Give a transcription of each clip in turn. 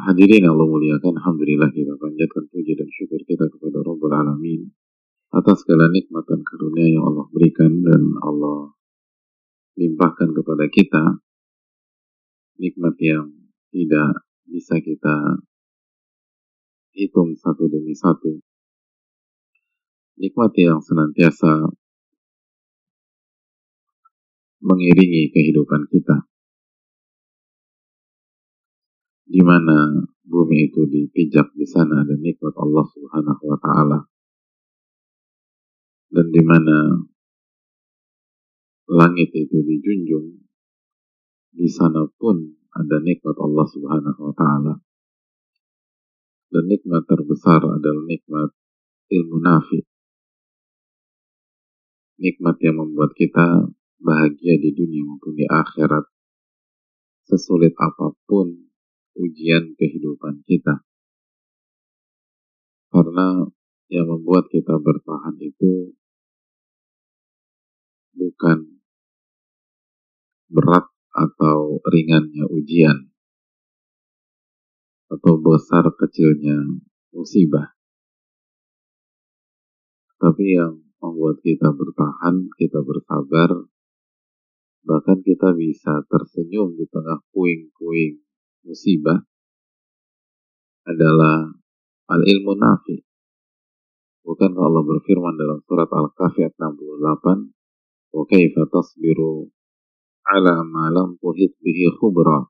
Hadirin Allah muliakan, Alhamdulillah kita panjatkan puji dan syukur kita kepada Rabbul Alamin atas segala nikmat dan karunia yang Allah berikan dan Allah limpahkan kepada kita. Nikmat yang tidak bisa kita hitung satu demi satu. Nikmat yang senantiasa mengiringi kehidupan kita di mana bumi itu dipijak di sana ada nikmat Allah Subhanahu wa taala. Dan di mana langit itu dijunjung, di sana pun ada nikmat Allah Subhanahu wa taala. Dan nikmat terbesar adalah nikmat ilmu nafi. Nikmat yang membuat kita bahagia di dunia maupun di akhirat. Sesulit apa pun ujian kehidupan kita. Karena yang membuat kita bertahan itu bukan berat atau ringannya ujian atau besar kecilnya musibah. Tapi yang membuat kita bertahan, kita bersabar, bahkan kita bisa tersenyum di tengah puing-puing musibah adalah al-ilmu nafi. Bukan Allah berfirman dalam surat Al-Kahfi ayat 68, "Wa kaifa tasbiru ala ma lam tuhit bihi khubra?"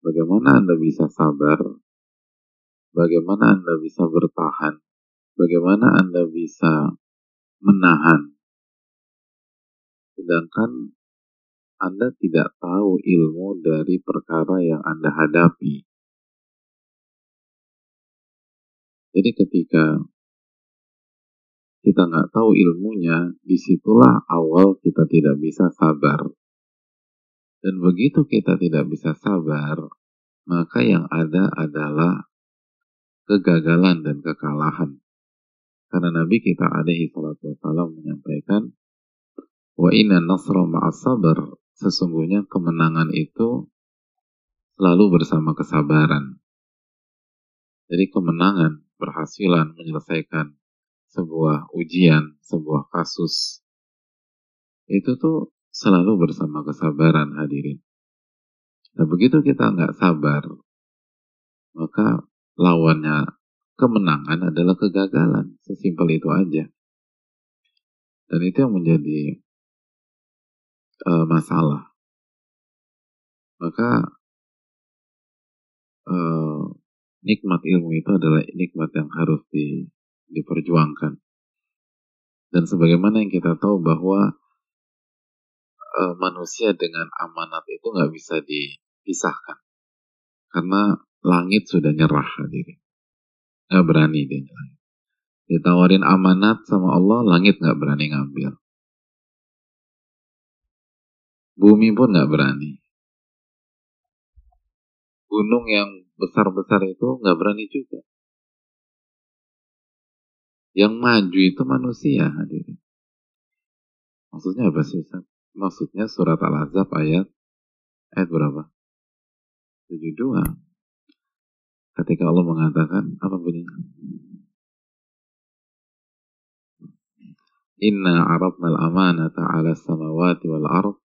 Bagaimana Anda bisa sabar? Bagaimana Anda bisa bertahan? Bagaimana Anda bisa menahan? Sedangkan anda tidak tahu ilmu dari perkara yang Anda hadapi. Jadi ketika kita nggak tahu ilmunya, di situlah awal kita tidak bisa sabar. Dan begitu kita tidak bisa sabar, maka yang ada adalah kegagalan dan kekalahan. Karena Nabi kita alaihi salatu wassalam menyampaikan, wa inna nasra ma'as sabar sesungguhnya kemenangan itu selalu bersama kesabaran. Jadi kemenangan, berhasilan menyelesaikan sebuah ujian, sebuah kasus, itu tuh selalu bersama kesabaran hadirin. Nah begitu kita nggak sabar, maka lawannya kemenangan adalah kegagalan. Sesimpel itu aja. Dan itu yang menjadi uh, masalah. Maka uh, nikmat ilmu itu adalah nikmat yang harus di, diperjuangkan. Dan sebagaimana yang kita tahu bahwa uh, manusia dengan amanat itu nggak bisa dipisahkan. Karena langit sudah nyerah hadirin. Nggak berani dia nyerah. Ditawarin amanat sama Allah, langit nggak berani ngambil. Bumi pun nggak berani. Gunung yang besar-besar itu nggak berani juga. Yang maju itu manusia hadirin. Maksudnya apa sih Ustaz? Maksudnya surat Al-Azab ayat ayat berapa? 72. Ketika Allah mengatakan apa bunyinya? Inna aradna al-amanata ala samawati wal ard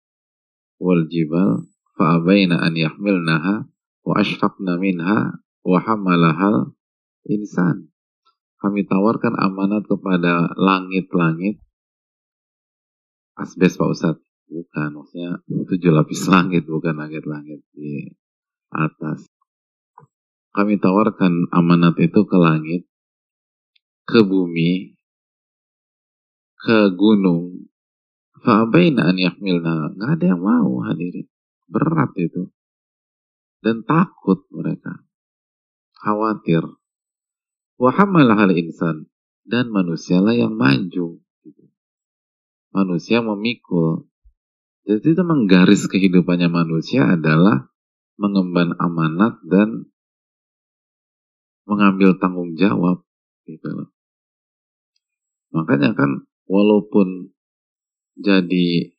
wal jibal fa'abaina an yahmilnaha wa ashfaqna minha wa hamalahal insan. Kami tawarkan amanat kepada langit-langit asbes Pak Ustadz. Bukan, maksudnya tujuh lapis langit, bukan langit-langit di atas. Kami tawarkan amanat itu ke langit, ke bumi, ke gunung, Fa'abaina an yahmilna. Nggak ada yang mau hadirin. Berat itu. Dan takut mereka. Khawatir. Wahamalah hal insan dan manusialah yang maju. Manusia memikul. Jadi itu menggaris kehidupannya manusia adalah mengemban amanat dan mengambil tanggung jawab gitu. Makanya kan walaupun jadi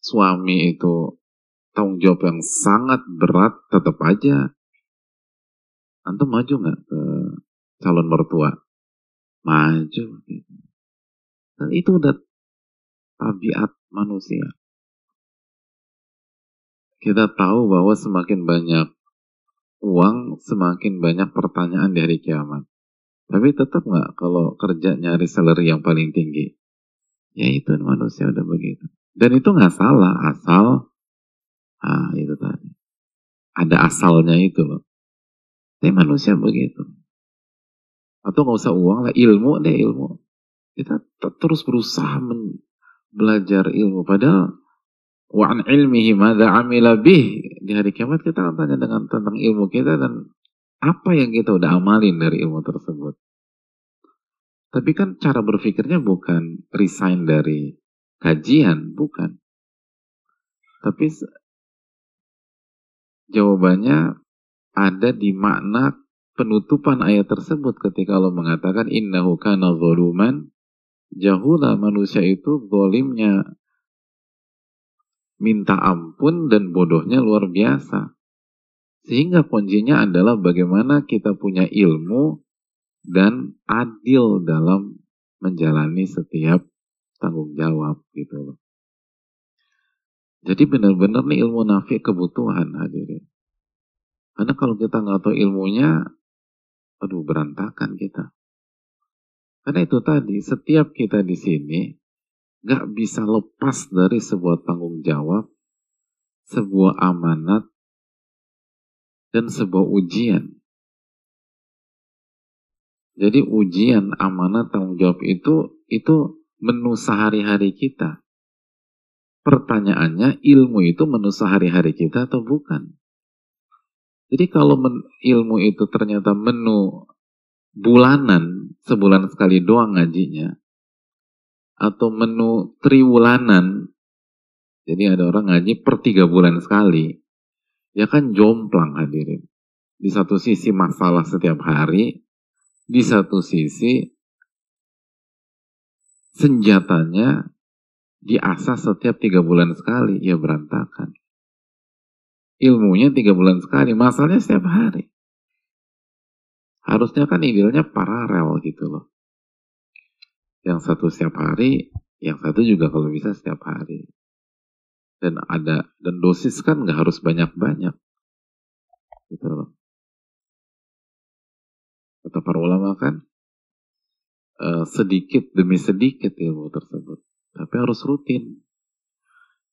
suami itu tanggung jawab yang sangat berat tetap aja antum maju nggak ke calon mertua? Maju gitu. dan itu udah tabiat manusia. Kita tahu bahwa semakin banyak uang semakin banyak pertanyaan di hari kiamat. Tapi tetap nggak kalau kerja nyari salary yang paling tinggi ya itu manusia udah begitu. Dan itu nggak salah asal ah itu tadi. Ada asalnya itu loh tapi manusia begitu. Atau nggak usah uang lah ilmu deh ilmu. Kita terus berusaha belajar ilmu. Padahal wa an ilmihi madza amila bih. Di hari kiamat kita akan tanya dengan tentang ilmu kita dan apa yang kita udah amalin dari ilmu tersebut tapi kan cara berpikirnya bukan resign dari kajian, bukan. Tapi jawabannya ada di makna penutupan ayat tersebut ketika Allah mengatakan innahu kana zoluman jahula manusia itu zolimnya minta ampun dan bodohnya luar biasa. Sehingga kuncinya adalah bagaimana kita punya ilmu dan adil dalam menjalani setiap tanggung jawab gitu loh. Jadi benar-benar nih ilmu nafi kebutuhan hadirin. Karena kalau kita nggak tahu ilmunya, aduh berantakan kita. Karena itu tadi, setiap kita di sini nggak bisa lepas dari sebuah tanggung jawab, sebuah amanat, dan sebuah ujian. Jadi ujian amanat tanggung jawab itu itu menu sehari-hari kita. Pertanyaannya ilmu itu menu sehari-hari kita atau bukan? Jadi kalau men, ilmu itu ternyata menu bulanan, sebulan sekali doang ngajinya, atau menu triwulanan, jadi ada orang ngaji per tiga bulan sekali, ya kan jomplang hadirin. Di satu sisi masalah setiap hari, di satu sisi senjatanya diasah setiap tiga bulan sekali, ya berantakan. Ilmunya tiga bulan sekali, masalahnya setiap hari. Harusnya kan idealnya paralel gitu loh. Yang satu setiap hari, yang satu juga kalau bisa setiap hari. Dan ada dan dosis kan nggak harus banyak-banyak. Gitu loh kata para ulama kan uh, sedikit demi sedikit ilmu tersebut. Tapi harus rutin.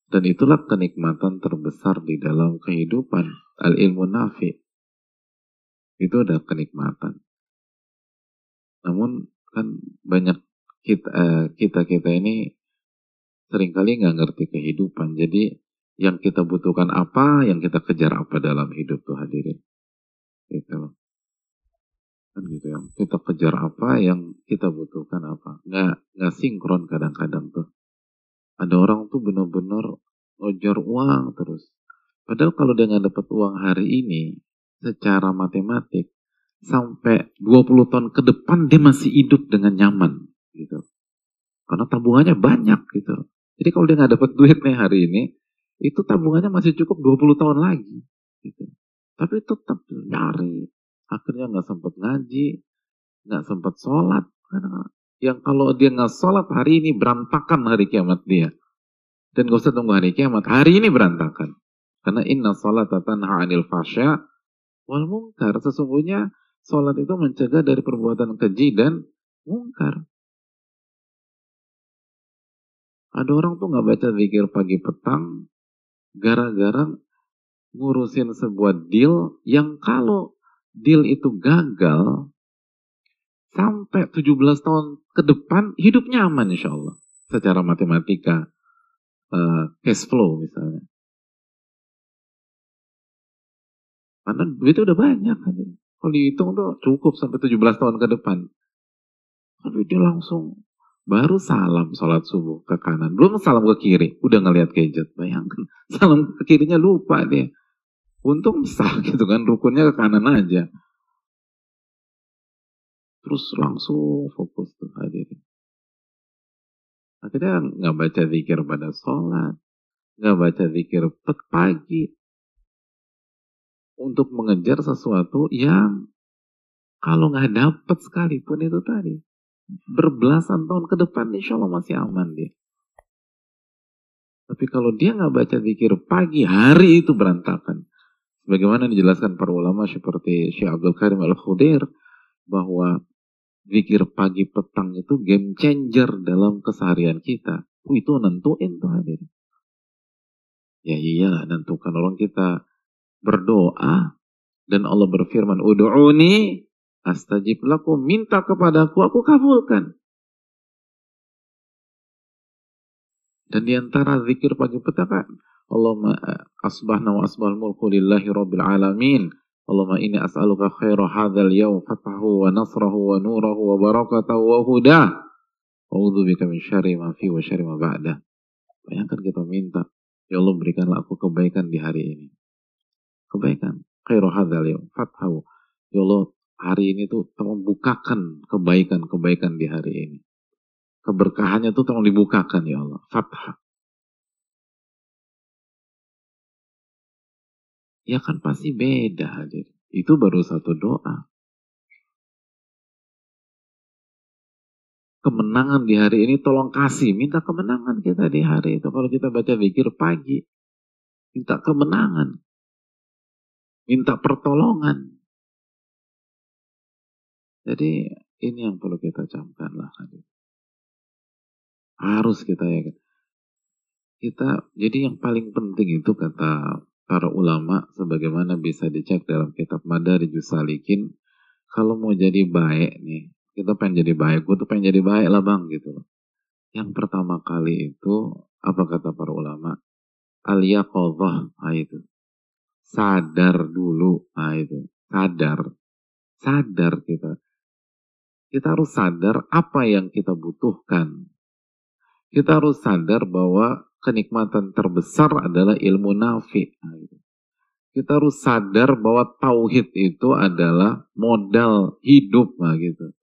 Dan itulah kenikmatan terbesar di dalam kehidupan. Al ilmu nafi. Itu ada kenikmatan. Namun kan banyak kita uh, kita kita ini sering kali nggak ngerti kehidupan. Jadi yang kita butuhkan apa yang kita kejar apa dalam hidup tuh hadirin? Gitu kan gitu ya. Kita kejar apa yang kita butuhkan apa. Nggak nggak sinkron kadang-kadang tuh. Ada orang tuh benar-benar ngejar uang terus. Padahal kalau dia nggak dapat uang hari ini secara matematik sampai 20 tahun ke depan dia masih hidup dengan nyaman gitu. Karena tabungannya banyak gitu. Jadi kalau dia nggak dapat duit nih hari ini itu tabungannya masih cukup 20 tahun lagi gitu. Tapi tetap nyari akhirnya nggak sempat ngaji, nggak sempat sholat. Yang kalau dia nggak sholat hari ini berantakan hari kiamat dia. Dan gak usah tunggu hari kiamat, hari ini berantakan. Karena inna sholat tanha anil fasya wal mungkar. Sesungguhnya sholat itu mencegah dari perbuatan keji dan mungkar. Ada orang tuh nggak baca zikir pagi petang gara-gara ngurusin sebuah deal yang kalau deal itu gagal, sampai 17 tahun ke depan hidupnya aman insya Allah. Secara matematika, uh, cash flow misalnya. Karena duitnya udah banyak. Kan. Kalau dihitung tuh cukup sampai 17 tahun ke depan. Tapi dia langsung baru salam sholat subuh ke kanan. Belum salam ke kiri. Udah ngeliat gadget. Bayangkan. Salam ke kirinya lupa dia. Untung sah gitu kan. Rukunnya ke kanan aja. Terus langsung fokus tuh hadirin. Akhirnya nggak baca zikir pada sholat. Nggak baca zikir pagi. Untuk mengejar sesuatu yang kalau nggak dapat sekalipun itu tadi berbelasan tahun ke depan insya Allah masih aman dia. Tapi kalau dia nggak baca zikir pagi hari itu berantakan. Sebagaimana dijelaskan para ulama seperti Syekh Abdul Karim Al Khudair bahwa zikir pagi petang itu game changer dalam keseharian kita. Oh, itu nentuin tuh hadir. Ya iyalah nentukan orang kita berdoa dan Allah berfirman ud'uni Astajib lakum, minta kepadaku, aku kabulkan. Dan di antara zikir pagi petaka, Allahumma asbahna wa asbahal mulku lillahi rabbil alamin. Allahumma ini as'aluka khaira hadzal yawm fatahu wa nasrahu wa nurahu wa barakatahu wa hudah. A'udzu bika min syarri ma fi wa syarri ma ba'da. Bayangkan kita minta, ya Allah berikanlah aku kebaikan di hari ini. Kebaikan. Khairu hadzal yawm fatahu. Ya Allah hari ini tuh tolong bukakan kebaikan-kebaikan di hari ini. Keberkahannya tuh tolong dibukakan ya Allah. Fathah. Ya kan pasti beda hadir. Itu baru satu doa. Kemenangan di hari ini tolong kasih. Minta kemenangan kita di hari itu. Kalau kita baca zikir pagi. Minta kemenangan. Minta pertolongan. Jadi ini yang perlu kita camkan lah. Harus kita ya. Kita jadi yang paling penting itu kata para ulama sebagaimana bisa dicek dalam kitab Madarijus Salikin kalau mau jadi baik nih kita pengen jadi baik gue tuh pengen jadi baik lah bang gitu loh. Yang pertama kali itu apa kata para ulama? Aliyaqadhah nah itu. Sadar dulu nah itu. Sadar. Sadar kita. Kita harus sadar apa yang kita butuhkan. Kita harus sadar bahwa kenikmatan terbesar adalah ilmu nafi. Kita harus sadar bahwa tauhid itu adalah modal hidup, nah gitu.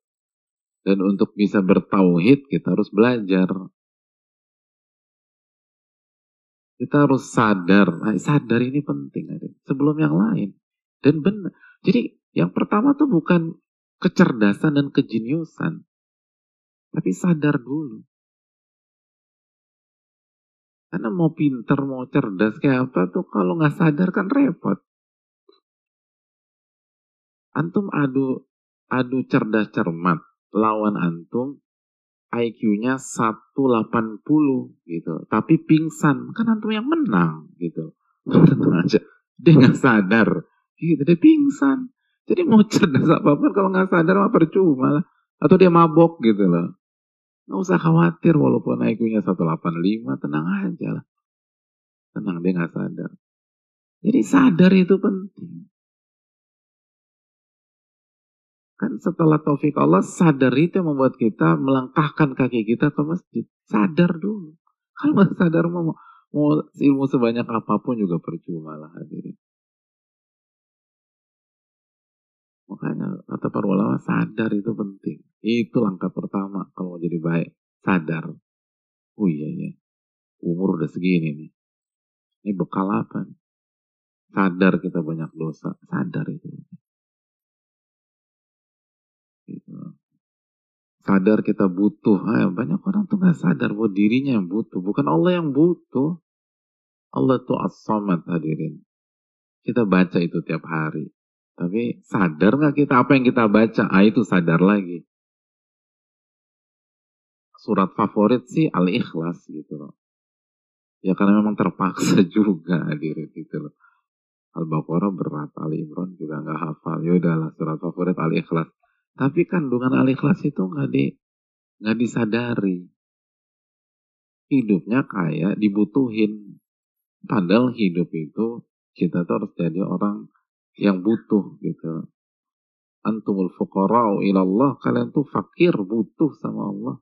Dan untuk bisa bertauhid kita harus belajar. Kita harus sadar, nah, sadar ini penting sebelum yang lain. Dan benar. Jadi yang pertama tuh bukan kecerdasan dan kejeniusan. Tapi sadar dulu. Karena mau pinter, mau cerdas kayak apa tuh kalau nggak sadar kan repot. Antum adu adu cerdas cermat lawan antum IQ-nya 180 gitu. Tapi pingsan, kan antum yang menang gitu. Tenang aja. Dia nggak sadar. Gitu, dia pingsan. Jadi mau cerdas apa pun kalau nggak sadar mah percuma lah. Atau dia mabok gitu loh. Nggak usah khawatir walaupun IQ-nya 185, tenang aja lah. Tenang, dia nggak sadar. Jadi sadar itu penting. Kan setelah taufik Allah, sadar itu yang membuat kita melangkahkan kaki kita ke masjid. Sadar dulu. Kalau nggak sadar mau, mau ilmu sebanyak apa pun juga percuma lah hadirin. Makanya kata para ulama sadar itu penting. Itu langkah pertama kalau mau jadi baik. Sadar. Oh iya ya. Umur udah segini nih. Ini bekal apa? Sadar kita banyak dosa. Sadar itu. Gitu. Sadar kita butuh. Ah, banyak orang tuh gak sadar bahwa dirinya yang butuh. Bukan Allah yang butuh. Allah tuh as-samad hadirin. Kita baca itu tiap hari. Tapi sadar nggak kita apa yang kita baca? Ah itu sadar lagi. Surat favorit sih Al-Ikhlas gitu loh. Ya karena memang terpaksa juga hadirin gitu loh. Al-Baqarah berat, Ali Imran juga nggak hafal. Ya udahlah surat favorit Al-Ikhlas. Tapi kandungan Al-Ikhlas itu nggak di nggak disadari. Hidupnya kayak dibutuhin. Padahal hidup itu kita tuh harus jadi orang yang butuh gitu. antumul fuqara'u ilallah, kalian tuh fakir, butuh sama Allah.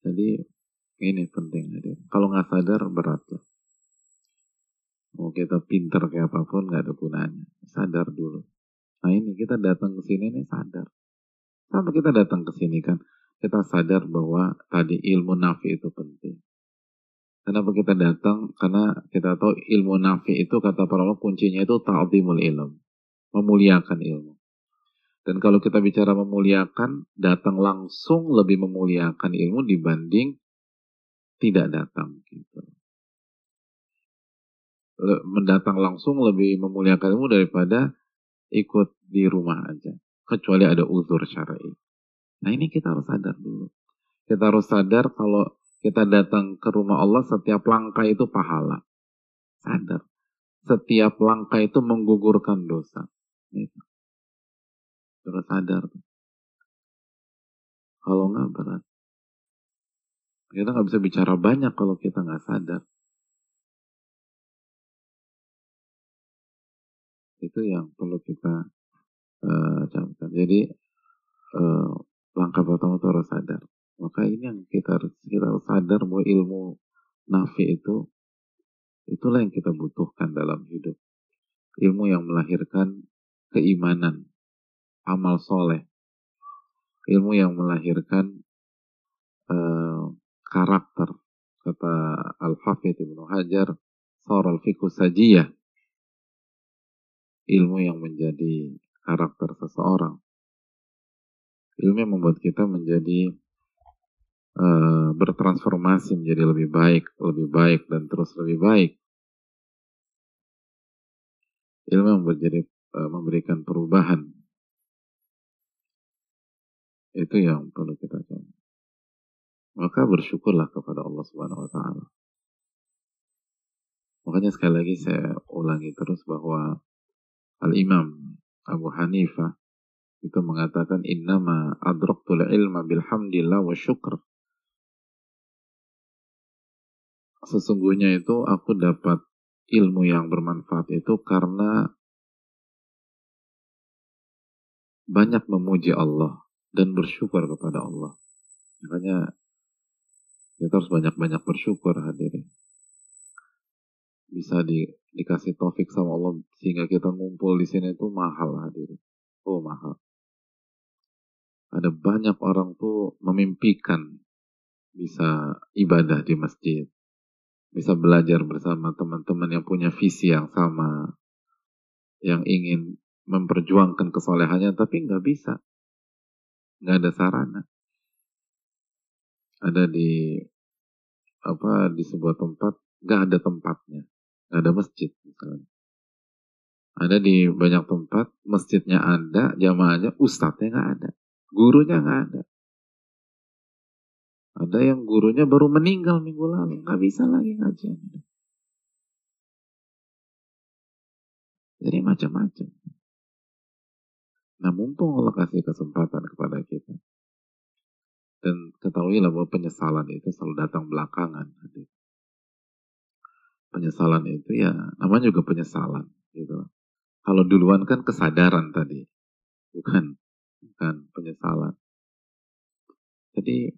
Jadi ini penting. Kalau nggak sadar berat lah. Mau kita pinter kayak apa pun nggak ada gunanya. Sadar dulu. Nah ini kita datang ke sini nih sadar. Sama kita datang ke sini kan, kita sadar bahwa tadi ilmu nafi itu penting. Kenapa kita datang? Karena kita tahu ilmu nafi itu kata para ulama kuncinya itu ta'zimul ilm. Memuliakan ilmu. Dan kalau kita bicara memuliakan, datang langsung lebih memuliakan ilmu dibanding tidak datang gitu. Mendatang langsung lebih memuliakan ilmu daripada ikut di rumah aja. Kecuali ada uzur syar'i. Nah ini kita harus sadar dulu. Kita harus sadar kalau kita datang ke rumah Allah setiap langkah itu pahala. Sadar. Setiap langkah itu menggugurkan dosa. Itu. Terus sadar. Kalau nggak berat. Kita nggak bisa bicara banyak kalau kita nggak sadar. Itu yang perlu kita uh. Jadi uh, langkah pertama itu harus sadar. Maka ini yang kita harus kita sadar bahwa ilmu nafi itu itulah yang kita butuhkan dalam hidup. Ilmu yang melahirkan keimanan, amal soleh. Ilmu yang melahirkan uh, karakter. Kata Al-Hafidh Ibnu Hajar, Soral Fikus Sajiyah. Ilmu yang menjadi karakter seseorang. Ilmu yang membuat kita menjadi uh, bertransformasi menjadi lebih baik, lebih baik dan terus lebih baik. Ilmu menjadi uh, memberikan perubahan. Itu yang perlu kita cari. Maka bersyukurlah kepada Allah Subhanahu wa taala. Makanya sekali lagi saya ulangi terus bahwa Al-Imam Abu Hanifah itu mengatakan innama adraktul ilma bilhamdillah wa syukr sesungguhnya itu aku dapat ilmu yang bermanfaat itu karena banyak memuji Allah dan bersyukur kepada Allah. Makanya kita harus banyak-banyak bersyukur hadirin. Bisa di, dikasih taufik sama Allah sehingga kita ngumpul di sini itu mahal hadirin. Oh mahal. Ada banyak orang tuh memimpikan bisa ibadah di masjid bisa belajar bersama teman-teman yang punya visi yang sama, yang ingin memperjuangkan kesolehannya, tapi nggak bisa, nggak ada sarana. Ada di apa di sebuah tempat nggak ada tempatnya, nggak ada masjid misalnya. Ada di banyak tempat masjidnya ada, jamaahnya, ustadznya nggak ada, gurunya nggak ada. Ada yang gurunya baru meninggal minggu lalu, nggak bisa lagi ngaji. Jadi macam-macam. Nah mumpung Allah kasih kesempatan kepada kita. Dan ketahuilah bahwa penyesalan itu selalu datang belakangan. Penyesalan itu ya namanya juga penyesalan. Gitu. Kalau duluan kan kesadaran tadi. Bukan, bukan penyesalan. Jadi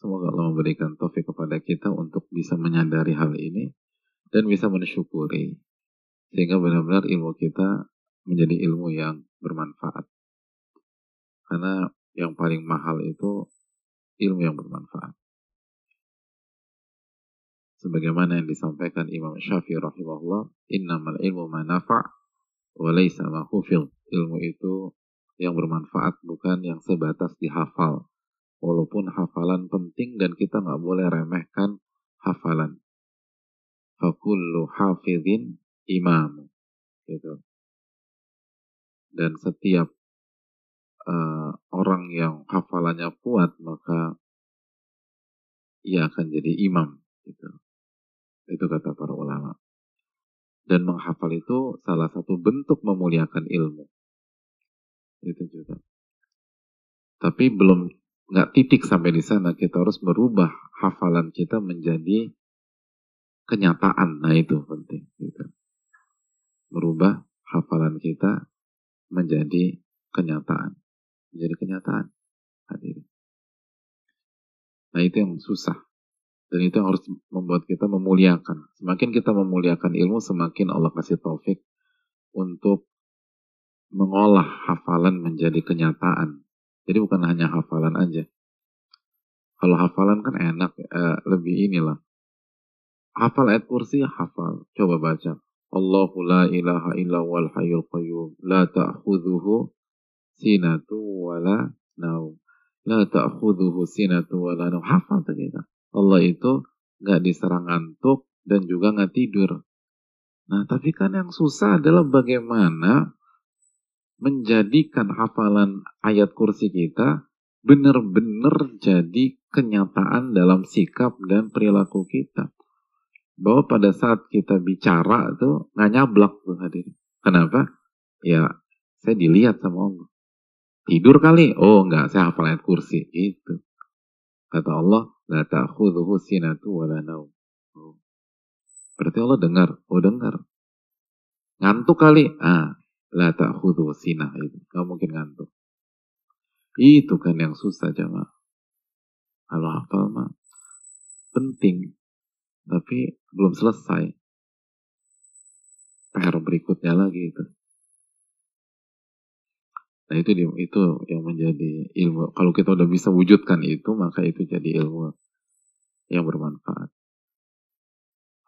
Semoga Allah memberikan taufik kepada kita untuk bisa menyadari hal ini dan bisa mensyukuri. Sehingga benar-benar ilmu kita menjadi ilmu yang bermanfaat. Karena yang paling mahal itu ilmu yang bermanfaat. Sebagaimana yang disampaikan Imam Syafi'i rahimahullah, innamal ilmu manafa' wa laysa ma Ilmu itu yang bermanfaat bukan yang sebatas dihafal Walaupun hafalan penting dan kita nggak boleh remehkan hafalan. Fakullu hafidhin imam. Gitu. Dan setiap uh, orang yang hafalannya kuat maka ia akan jadi imam. Gitu. Itu kata para ulama. Dan menghafal itu salah satu bentuk memuliakan ilmu. Itu juga. Tapi belum nggak titik sampai di sana kita harus merubah hafalan kita menjadi kenyataan nah itu penting gitu. merubah hafalan kita menjadi kenyataan. Menjadi kenyataan. Hadirin. Nah itu yang susah. Dan itu yang harus membuat kita memuliakan. Semakin kita memuliakan ilmu, semakin Allah kasih taufik untuk mengolah hafalan menjadi kenyataan. Jadi bukan hanya hafalan aja. Kalau hafalan kan enak, eh, lebih inilah. Hafal ayat kursi, hafal. Coba baca. Allahu la ilaha illa wal hayyul qayyum. La ta'khudhuhu sinatu wala naum. La ta'khudhuhu sinatu wala naum. Hafal kita. Allah itu nggak diserang ngantuk dan juga nggak tidur. Nah, tapi kan yang susah adalah bagaimana menjadikan hafalan ayat kursi kita benar-benar jadi kenyataan dalam sikap dan perilaku kita. Bahwa pada saat kita bicara itu nggak nyablak tuh hadir. Kenapa? Ya, saya dilihat sama Allah. Tidur kali? Oh enggak, saya hafal ayat kursi. Itu. Kata Allah, La ta'khudhuhu sinatu wa. Oh. Berarti Allah dengar. Oh dengar. Ngantuk kali. Ah, la ta'khudhuhu sinah itu. Gak mungkin ngantuk. Itu kan yang susah jamaah. Kalau hafal mah penting. Tapi belum selesai. PR berikutnya lagi itu. Nah itu itu yang menjadi ilmu. Kalau kita udah bisa wujudkan itu, maka itu jadi ilmu yang bermanfaat.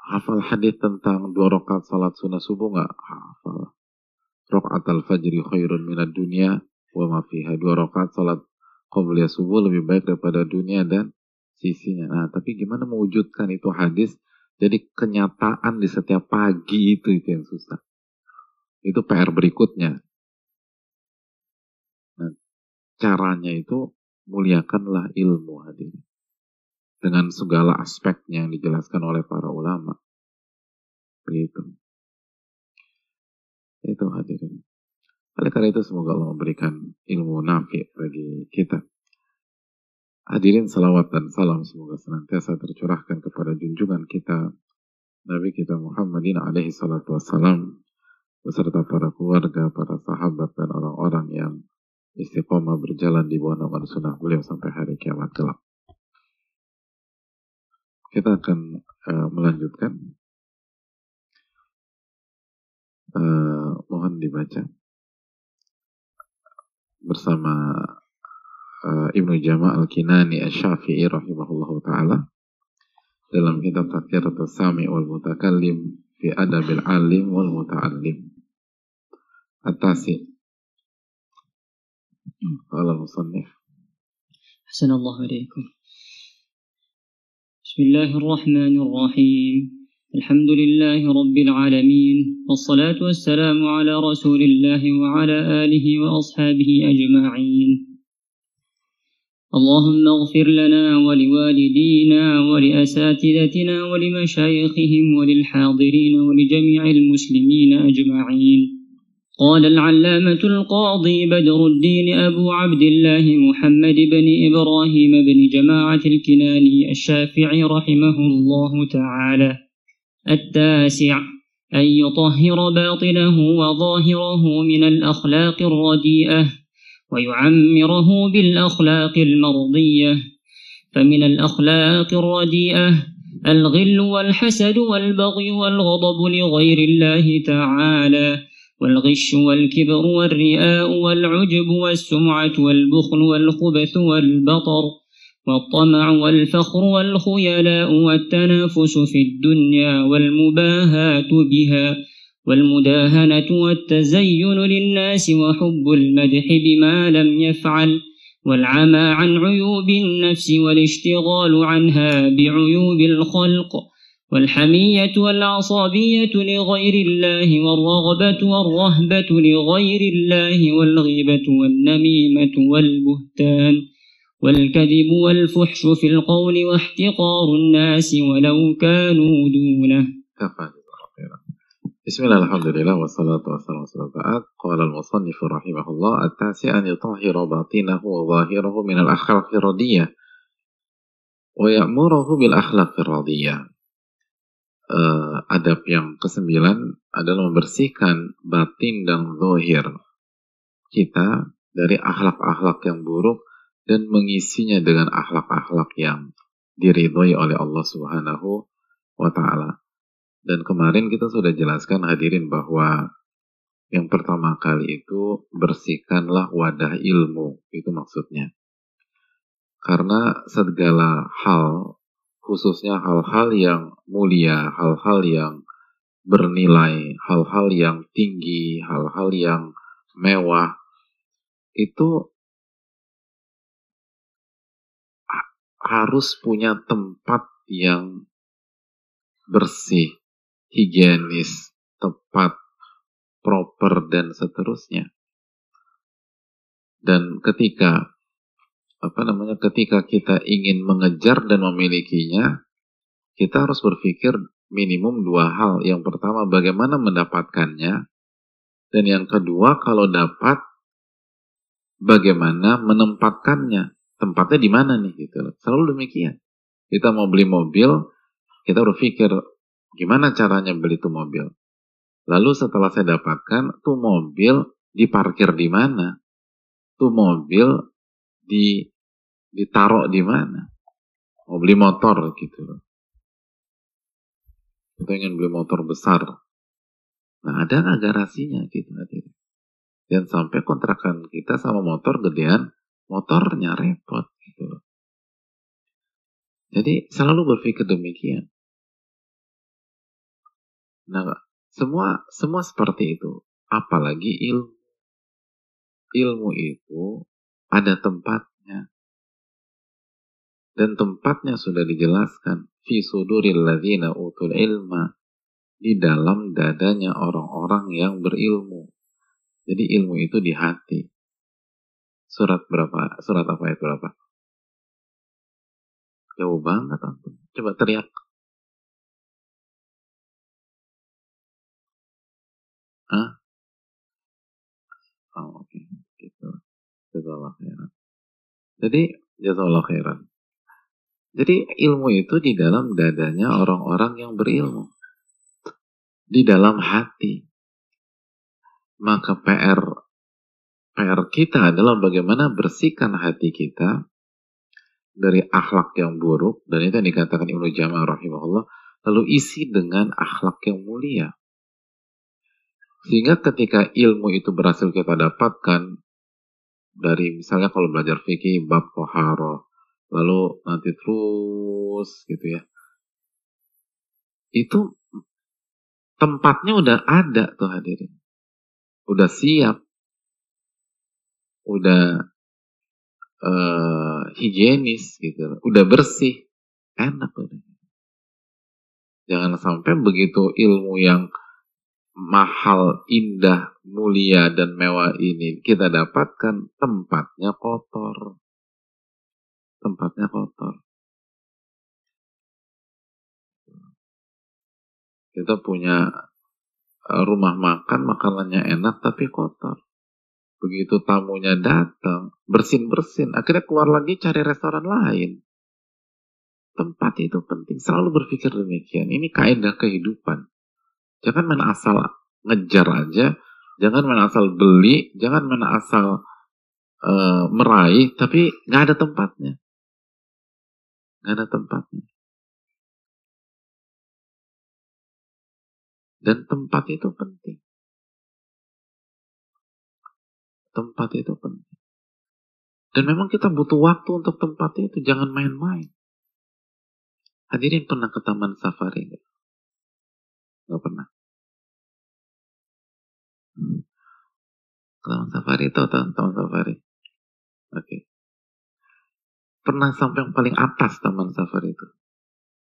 Hafal hadis tentang dua rakaat salat sunnah subuh nggak? Hafal. Rakaat al-fajri khairun minad dunia wa ma fiha. Dua rakaat salat qabliyah subuh lebih baik daripada dunia dan sisinya. Nah, tapi gimana mewujudkan itu hadis jadi kenyataan di setiap pagi itu itu yang susah. Itu PR berikutnya. Nah, caranya itu muliakanlah ilmu hadirin dengan segala aspeknya yang dijelaskan oleh para ulama. Begitu. Itu hadirin. Oleh karena itu semoga Allah memberikan ilmu nafi bagi kita. Hadirin salawat dan salam semoga senantiasa tercurahkan kepada junjungan kita Nabi kita Muhammadin alaihi salatu wassalam beserta para keluarga, para sahabat dan orang-orang yang istiqomah berjalan di bawah naungan sunnah beliau sampai hari kiamat kelak. Kita akan uh, melanjutkan. Eh, mohon dibaca bersama uh, Ibnu Jama Al-Kinani al-Syafi'i rahimahullahu taala dalam kitab Taqriratus Sami wal Mutakallim fi Adabil Alim wal Muta'allim. Atasi. Qala musannif Bismillahirrahmanirrahim. الحمد لله رب العالمين والصلاة والسلام على رسول الله وعلى آله وأصحابه أجمعين. اللهم اغفر لنا ولوالدينا ولأساتذتنا ولمشايخهم وللحاضرين ولجميع المسلمين أجمعين. قال العلامة القاضي بدر الدين أبو عبد الله محمد بن إبراهيم بن جماعة الكناني الشافعي رحمه الله تعالى. التاسع أن يطهر باطنه وظاهره من الأخلاق الرديئة ويعمره بالأخلاق المرضية. فمن الأخلاق الرديئة الغل والحسد والبغي والغضب لغير الله تعالى والغش والكبر والرياء والعجب والسمعة والبخل والخبث والبطر. والطمع والفخر والخيلاء والتنافس في الدنيا والمباهاة بها والمداهنة والتزين للناس وحب المدح بما لم يفعل والعمى عن عيوب النفس والاشتغال عنها بعيوب الخلق والحمية والعصابية لغير الله والرغبة والرهبة لغير الله والغيبة والنميمة والبهتان والكذب والفحش في القول واحتقار الناس ولو كانوا دونه بسم الله الحمد لله والصلاة والسلام على بعد قال المصنف رحمه الله التاسع أن يطهر باطنه وظاهره من الأخلاق الردية ويأمره بالأخلاق الرضية uh, adab yang kesembilan adalah membersihkan batin dan zohir kita dari akhlak-akhlak yang buruk dan mengisinya dengan akhlak-akhlak yang diridhoi oleh Allah Subhanahu wa taala. Dan kemarin kita sudah jelaskan hadirin bahwa yang pertama kali itu bersihkanlah wadah ilmu, itu maksudnya. Karena segala hal, khususnya hal-hal yang mulia, hal-hal yang bernilai, hal-hal yang tinggi, hal-hal yang mewah, itu harus punya tempat yang bersih, higienis, tepat, proper, dan seterusnya. Dan ketika apa namanya ketika kita ingin mengejar dan memilikinya, kita harus berpikir minimum dua hal. Yang pertama, bagaimana mendapatkannya, dan yang kedua, kalau dapat, bagaimana menempatkannya. Tempatnya di mana nih gitu Selalu demikian. Kita mau beli mobil, kita berpikir gimana caranya beli itu mobil. Lalu setelah saya dapatkan, tuh mobil diparkir di mana? Tuh mobil di ditaruh di mana? Mau beli motor gitu loh. Kita ingin beli motor besar. Nah ada nggak garasinya gitu? Dan sampai kontrakan kita sama motor gedean, motornya repot gitu Jadi selalu berpikir demikian. Nah, semua semua seperti itu. Apalagi ilmu. Ilmu itu ada tempatnya. Dan tempatnya sudah dijelaskan. Fi suduril utul ilma. Di dalam dadanya orang-orang yang berilmu. Jadi ilmu itu di hati. Surat berapa? Surat apa itu berapa? Jauh banget ampun. Coba teriak. Hah? Oh, oke. Okay. Gitu. Jazakallah khairan. Jadi, jazakallah khairan. Jadi ilmu itu di dalam dadanya orang-orang yang berilmu. Di dalam hati maka PR PR kita adalah bagaimana bersihkan hati kita dari akhlak yang buruk. Dan itu yang dikatakan Ibnu Jamal rahimahullah lalu isi dengan akhlak yang mulia. Sehingga ketika ilmu itu berhasil kita dapatkan dari misalnya kalau belajar fikih bab koharo lalu nanti terus gitu ya. Itu tempatnya udah ada tuh hadirin. Udah siap, udah uh, higienis gitu, udah bersih, enak udah. Jangan sampai begitu ilmu yang mahal, indah, mulia dan mewah ini kita dapatkan tempatnya kotor. Tempatnya kotor. Kita punya Eh, rumah makan makanannya enak tapi kotor. Begitu tamunya datang, bersin-bersin, akhirnya keluar lagi cari restoran lain. Tempat itu penting, selalu berpikir demikian. Ini kaidah kehidupan. Jangan main asal ngejar aja, jangan main asal beli, jangan main asal uh, meraih, tapi nggak ada tempatnya. Nggak ada tempatnya. Dan tempat itu penting. Tempat itu penting. Dan memang kita butuh waktu untuk tempat itu. Jangan main-main. Hadirin pernah ke taman safari nggak? Gak pernah. Hmm. Taman safari itu taman, taman safari. Oke. Okay. Pernah sampai yang paling atas taman safari itu?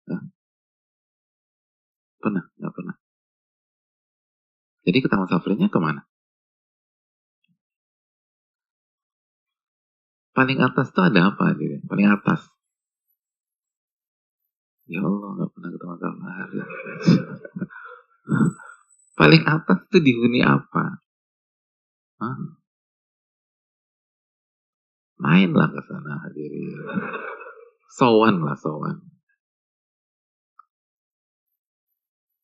Nah. Pernah? Gak pernah. Jadi ke taman safarinya ke mana? Paling atas tuh ada apa? Gitu? Paling atas. Ya Allah, nggak pernah ke taman safari. Paling atas tuh dihuni apa? Hah? Mainlah ke sana hadirin. Sowan lah, sowan.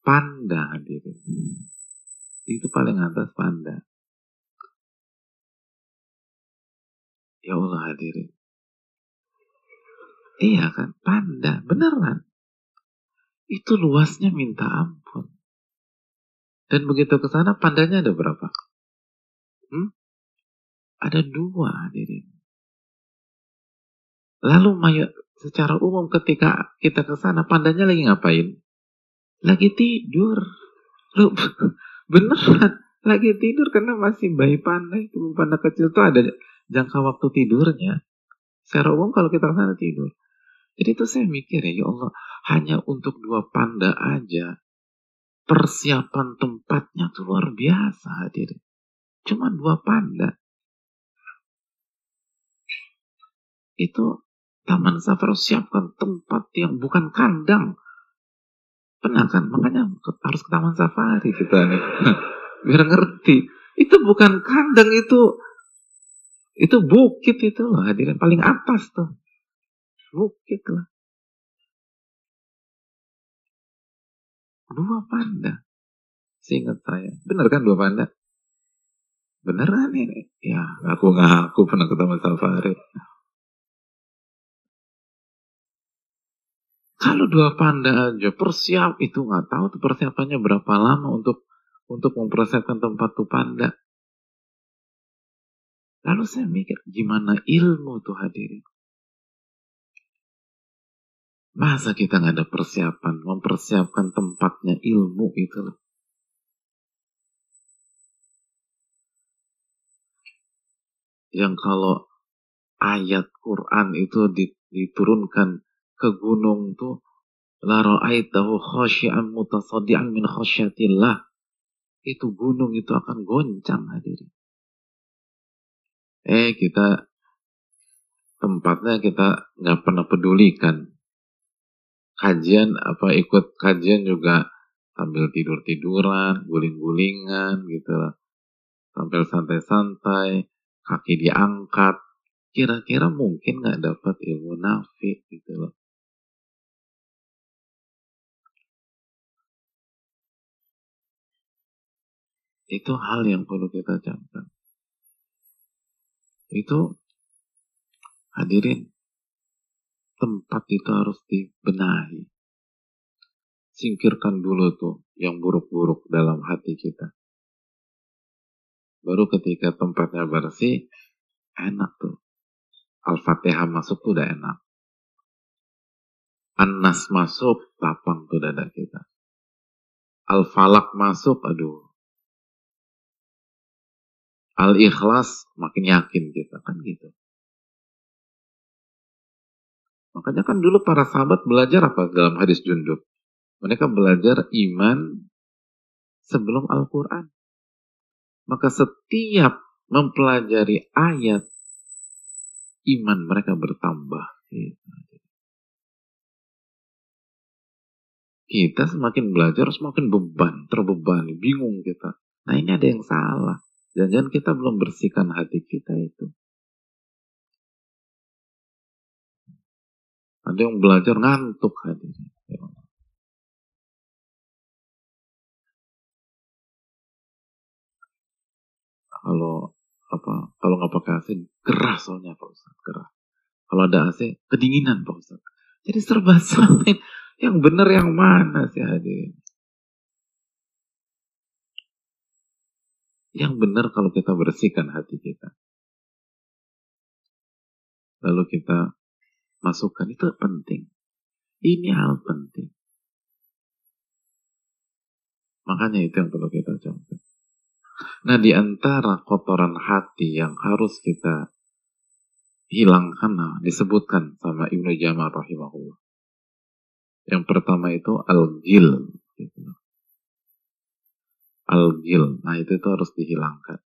Panda hadirin. Itu paling atas panda. Ya Allah hadirin. Iya kan, panda, beneran. Itu luasnya minta ampun. Dan begitu ke sana pandanya ada berapa? Hmm? Ada dua hadirin. Lalu secara umum ketika kita ke sana pandanya lagi ngapain? Lagi tidur. Lu beneran lagi tidur karena masih bayi panda itu panda kecil tuh ada jangka waktu tidurnya. Secara umum kalau kita sana tidur. Jadi itu saya mikir ya, ya Allah, hanya untuk dua panda aja persiapan tempatnya tuh luar biasa hadir. Cuma dua panda. Itu Taman Safari siapkan tempat yang bukan kandang. Pernah kan? Makanya harus ke Taman Safari kita nih. Biar ngerti. Itu bukan kandang, itu itu bukit itu loh hadirin. Paling atas tuh. Bukit lah. Dua panda. Seingat saya. Benar kan dua panda? Beneran ini? Ya, aku ngaku pernah ke Taman Safari. Kalau dua panda aja persiap itu nggak tahu tuh persiapannya berapa lama untuk untuk mempersiapkan tempat tuh panda. Lalu saya mikir gimana ilmu tuh hadirin. Masa kita nggak ada persiapan, mempersiapkan tempatnya ilmu itu loh. Yang kalau ayat Quran itu diturunkan ke gunung tuh la ra'aitahu khashi'an mutasaddian min khasyatillah. Itu gunung itu akan goncang hadirin. Eh kita tempatnya kita nggak pernah pedulikan kajian apa ikut kajian juga sambil tidur tiduran guling gulingan gitu sambil santai santai kaki diangkat. Kira-kira mungkin nggak dapat ilmu nafi gitu loh itu hal yang perlu kita camkan itu hadirin tempat itu harus dibenahi. Singkirkan dulu tuh yang buruk-buruk dalam hati kita. Baru ketika tempatnya bersih, enak tuh. Al-Fatihah masuk tuh udah enak. An-Nas masuk, lapang tuh dada kita. Al-Falak masuk, aduh. Al-Ikhlas makin yakin kita, kan gitu. Makanya kan dulu para sahabat belajar apa dalam hadis jundub? Mereka belajar iman sebelum Al-Quran. Maka setiap mempelajari ayat, iman mereka bertambah. Kita semakin belajar semakin beban, terbebani, bingung kita. Nah ini ada yang salah. Jangan-jangan kita belum bersihkan hati kita itu. Ada yang belajar ngantuk hadirin. Kalau apa kalau nggak pakai AC gerah soalnya Pak Ustaz gerah. Kalau ada AC kedinginan Pak Ustaz. Jadi serba salah. Yang benar yang mana sih hadirin? Yang benar kalau kita bersihkan hati kita. Lalu kita masukan itu penting. Ini hal penting. Makanya itu yang perlu kita contoh. Nah di antara kotoran hati yang harus kita hilangkan nah, disebutkan sama Ibnu Jamal rahimahullah. Yang pertama itu al-gil. Gitu. Al-gil. Nah itu, itu harus dihilangkan.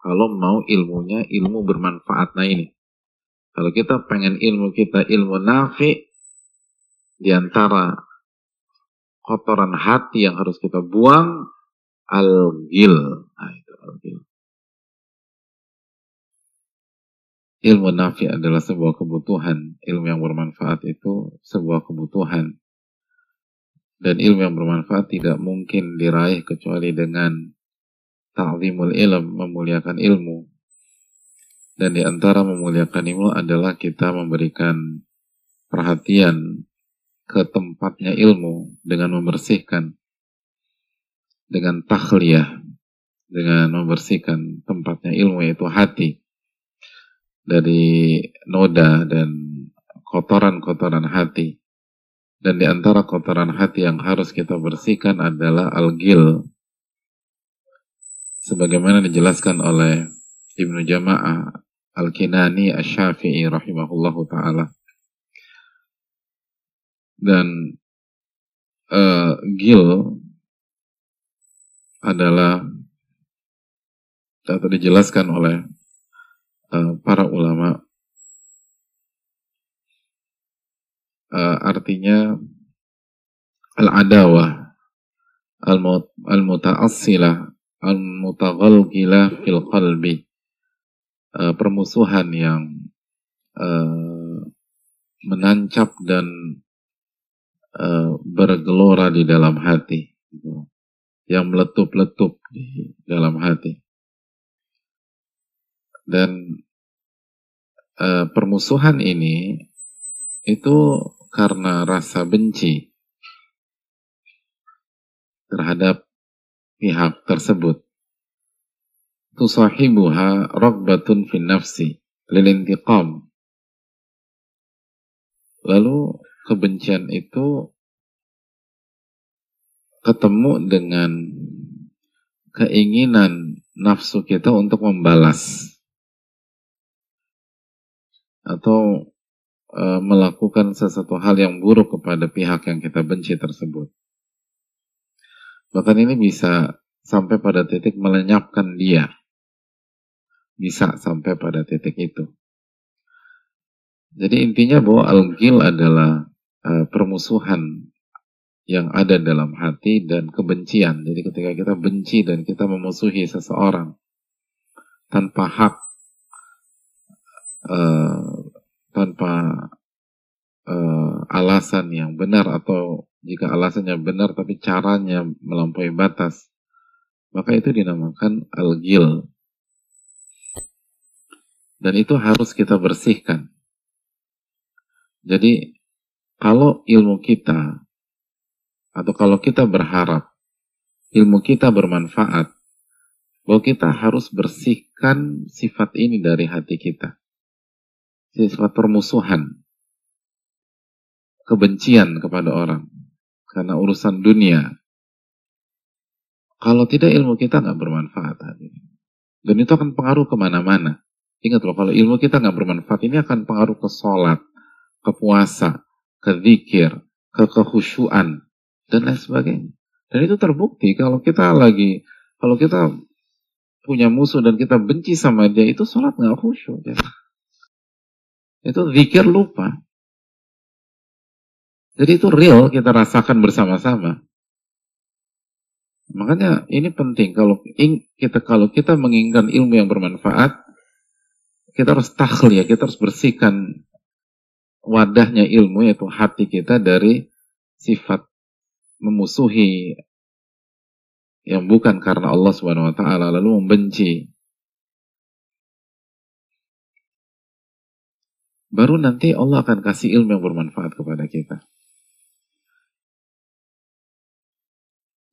Kalau mau ilmunya ilmu bermanfaat. Nah ini. Kalau kita pengen ilmu kita ilmu nafi, di antara kotoran hati yang harus kita buang, al-gil. Nah, itu al-gil. Ilmu nafi adalah sebuah kebutuhan. Ilmu yang bermanfaat itu sebuah kebutuhan. Dan ilmu yang bermanfaat tidak mungkin diraih kecuali dengan ta'zimul ilm, memuliakan ilmu. Dan di antara memuliakan ilmu adalah kita memberikan perhatian ke tempatnya ilmu dengan membersihkan dengan takhliyah dengan membersihkan tempatnya ilmu yaitu hati dari noda dan kotoran-kotoran hati dan di antara kotoran hati yang harus kita bersihkan adalah al-gil sebagaimana dijelaskan oleh Ibnu Jama'ah Al-Kinani Asy-Syafi'i rahimahullahu taala. Dan uh, gil adalah atau dijelaskan oleh uh, para ulama uh, artinya al-adawah al-muta'assilah al-mutaghalgilah fil qalbi uh, permusuhan yang uh, menancap dan uh, bergelora di dalam hati gitu. yang meletup-letup di dalam hati dan e, permusuhan ini itu karena rasa benci terhadap pihak tersebut. Tusahibuha ragbatun fin nafsi lilintiqam. Lalu kebencian itu ketemu dengan keinginan nafsu kita untuk membalas atau e, melakukan sesuatu hal yang buruk kepada pihak yang kita benci tersebut. Bahkan ini bisa sampai pada titik melenyapkan dia. Bisa sampai pada titik itu. Jadi intinya bahwa al-gil adalah e, permusuhan yang ada dalam hati dan kebencian. Jadi ketika kita benci dan kita memusuhi seseorang tanpa hak uh, tanpa uh, alasan yang benar atau jika alasannya benar tapi caranya melampaui batas maka itu dinamakan al-gil dan itu harus kita bersihkan. Jadi kalau ilmu kita atau kalau kita berharap ilmu kita bermanfaat bahwa kita harus bersihkan sifat ini dari hati kita sifat permusuhan, kebencian kepada orang karena urusan dunia. Kalau tidak ilmu kita nggak bermanfaat Dan itu akan pengaruh ke mana-mana. Ingat loh, kalau ilmu kita nggak bermanfaat, ini akan pengaruh ke sholat, ke puasa, ke zikir, ke kekhusyuan, dan lain sebagainya. Dan itu terbukti kalau kita lagi, kalau kita punya musuh dan kita benci sama dia, itu sholat nggak khusyuk. Ya. Itu zikir lupa. Jadi itu real kita rasakan bersama-sama. Makanya ini penting kalau kita kalau kita menginginkan ilmu yang bermanfaat, kita harus tahlil ya, kita harus bersihkan wadahnya ilmu yaitu hati kita dari sifat memusuhi yang bukan karena Allah Subhanahu wa taala lalu membenci baru nanti Allah akan kasih ilmu yang bermanfaat kepada kita.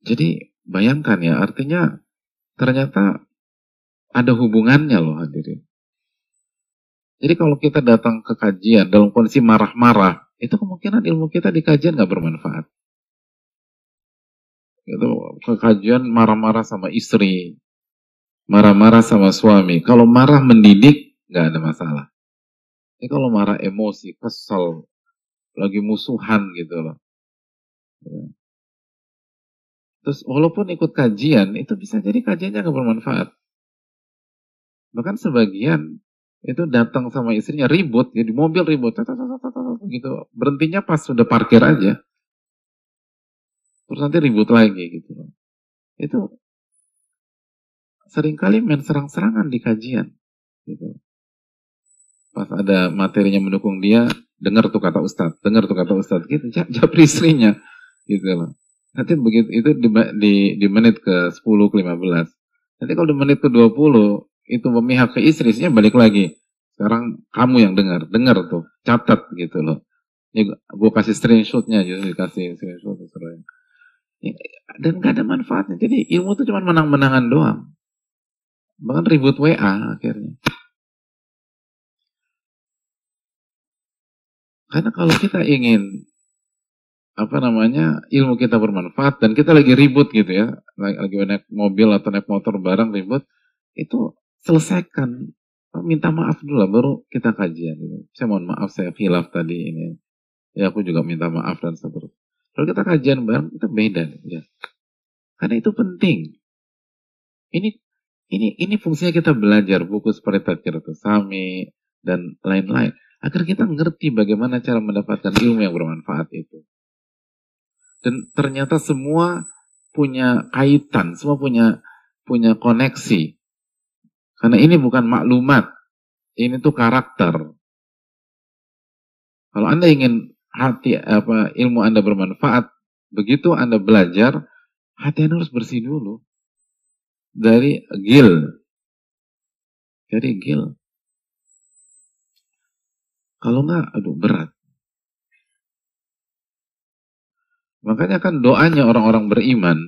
Jadi bayangkan ya, artinya ternyata ada hubungannya loh hadirin. Jadi kalau kita datang ke kajian dalam kondisi marah-marah, itu kemungkinan ilmu kita di kajian nggak bermanfaat. Itu kajian marah-marah sama istri, marah-marah sama suami. Kalau marah mendidik, nggak ada masalah. Ini kalau marah emosi, kesel, lagi musuhan gitu loh. Ya. Terus walaupun ikut kajian, itu bisa jadi kajiannya gak bermanfaat. Bahkan sebagian itu datang sama istrinya ribut, ya di mobil ribut, gitu. Berhentinya pas sudah parkir aja. Terus nanti ribut lagi gitu loh. Itu sering kali main serang-serangan di kajian. Gitu pas ada materinya mendukung dia, dengar tuh kata Ustadz, dengar tuh kata Ustadz, gitu, jawab istrinya. gitu loh. Nanti begitu itu di, di, di menit ke 10 ke 15. Nanti kalau di menit ke 20 itu memihak ke istri, istrinya balik lagi. Sekarang kamu yang dengar, dengar tuh, catat gitu loh. Ini gue kasih screenshotnya gitu, dikasih screenshot terus ya, dan gak ada manfaatnya. Jadi ilmu itu cuma menang-menangan doang. Bahkan ribut WA akhirnya. Karena kalau kita ingin apa namanya ilmu kita bermanfaat dan kita lagi ribut gitu ya lagi, naik mobil atau naik motor bareng ribut itu selesaikan. Minta maaf dulu lah baru kita kajian gitu. saya mohon maaf saya hilaf tadi ini. Ya aku juga minta maaf dan seterusnya. Kalau kita kajian bareng kita beda ya. Karena itu penting. Ini ini ini fungsinya kita belajar buku seperti Tadkiratul Sami dan lain-lain agar kita ngerti bagaimana cara mendapatkan ilmu yang bermanfaat itu dan ternyata semua punya kaitan, semua punya punya koneksi. Karena ini bukan maklumat, ini tuh karakter. Kalau Anda ingin hati apa ilmu Anda bermanfaat, begitu Anda belajar, hati Anda harus bersih dulu. Dari gil. Dari gil. Kalau enggak, aduh berat. Makanya kan doanya orang-orang beriman.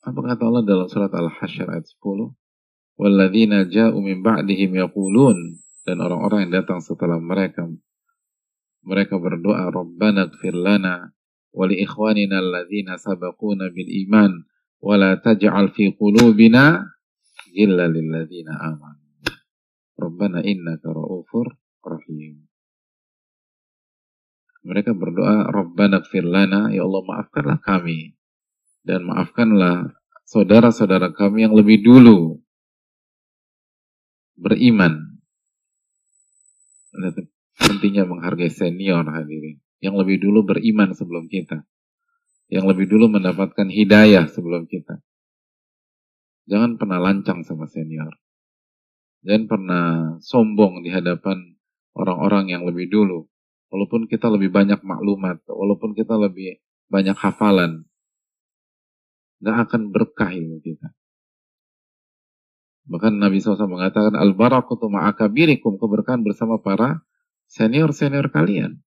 Apa kata Allah dalam surat Al-Hasyr ayat 10? Walladzina ja'u min ba'dihim yaqulun dan orang-orang yang datang setelah mereka mereka berdoa Rabbana gfir lana wa li ikhwanina alladzina sabaquna bil iman wa la taj'al fi qulubina ghilla lil ladzina amanu. Rabbana innaka ra'ufur rahim. Mereka berdoa, Rabbana lana, ya Allah maafkanlah kami. Dan maafkanlah saudara-saudara kami yang lebih dulu beriman. Pentingnya menghargai senior hadirin. Yang lebih dulu beriman sebelum kita. Yang lebih dulu mendapatkan hidayah sebelum kita. Jangan pernah lancang sama senior. Jangan pernah sombong di hadapan orang-orang yang lebih dulu walaupun kita lebih banyak maklumat, walaupun kita lebih banyak hafalan, nggak akan berkah ilmu kita. Bahkan Nabi SAW mengatakan, Al-barakutu ma'akabirikum, keberkahan bersama para senior-senior kalian.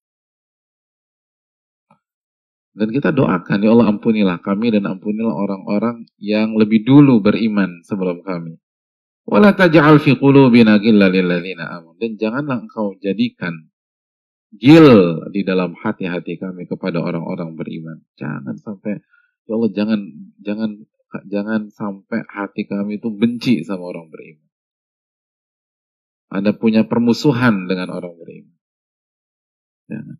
Dan kita doakan, ya Allah ampunilah kami dan ampunilah orang-orang yang lebih dulu beriman sebelum kami. Wala taj'al fi qulubina Dan janganlah engkau jadikan gil di dalam hati-hati kami kepada orang-orang beriman. Jangan sampai ya Allah jangan jangan jangan sampai hati kami itu benci sama orang beriman. Anda punya permusuhan dengan orang beriman. Jangan.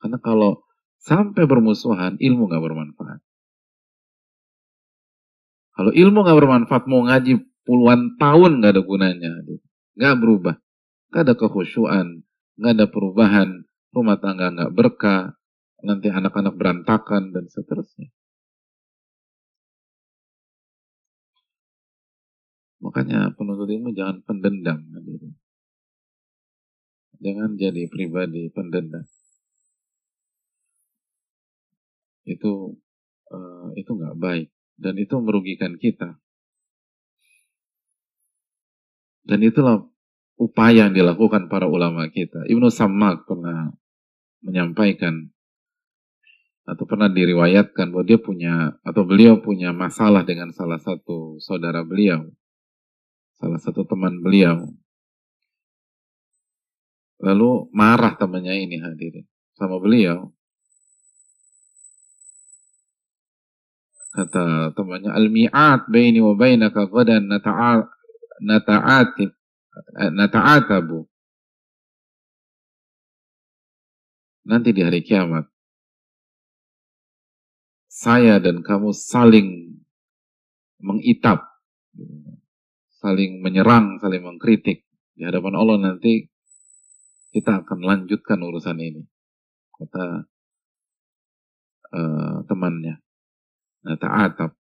Karena kalau sampai bermusuhan, ilmu nggak bermanfaat. Kalau ilmu nggak bermanfaat, mau ngaji puluhan tahun nggak ada gunanya, nggak berubah, nggak ada kekhusyuan, nggak ada perubahan, rumah tangga nggak berkah, nanti anak-anak berantakan dan seterusnya. Makanya penuntut ilmu jangan pendendam. Jangan jadi pribadi pendendam. Itu uh, itu nggak baik dan itu merugikan kita. Dan itulah upaya yang dilakukan para ulama kita. Ibnu Sammak pernah menyampaikan atau pernah diriwayatkan bahwa dia punya atau beliau punya masalah dengan salah satu saudara beliau, salah satu teman beliau. Lalu marah temannya ini hadirin sama beliau. Kata temannya, Al-mi'at baini wa bainaka ghadan nata'atib nata'atabu. Nanti di hari kiamat, saya dan kamu saling mengitap, saling menyerang, saling mengkritik. Di hadapan Allah nanti kita akan lanjutkan urusan ini. Kata uh, temannya. Nah, ta'atab.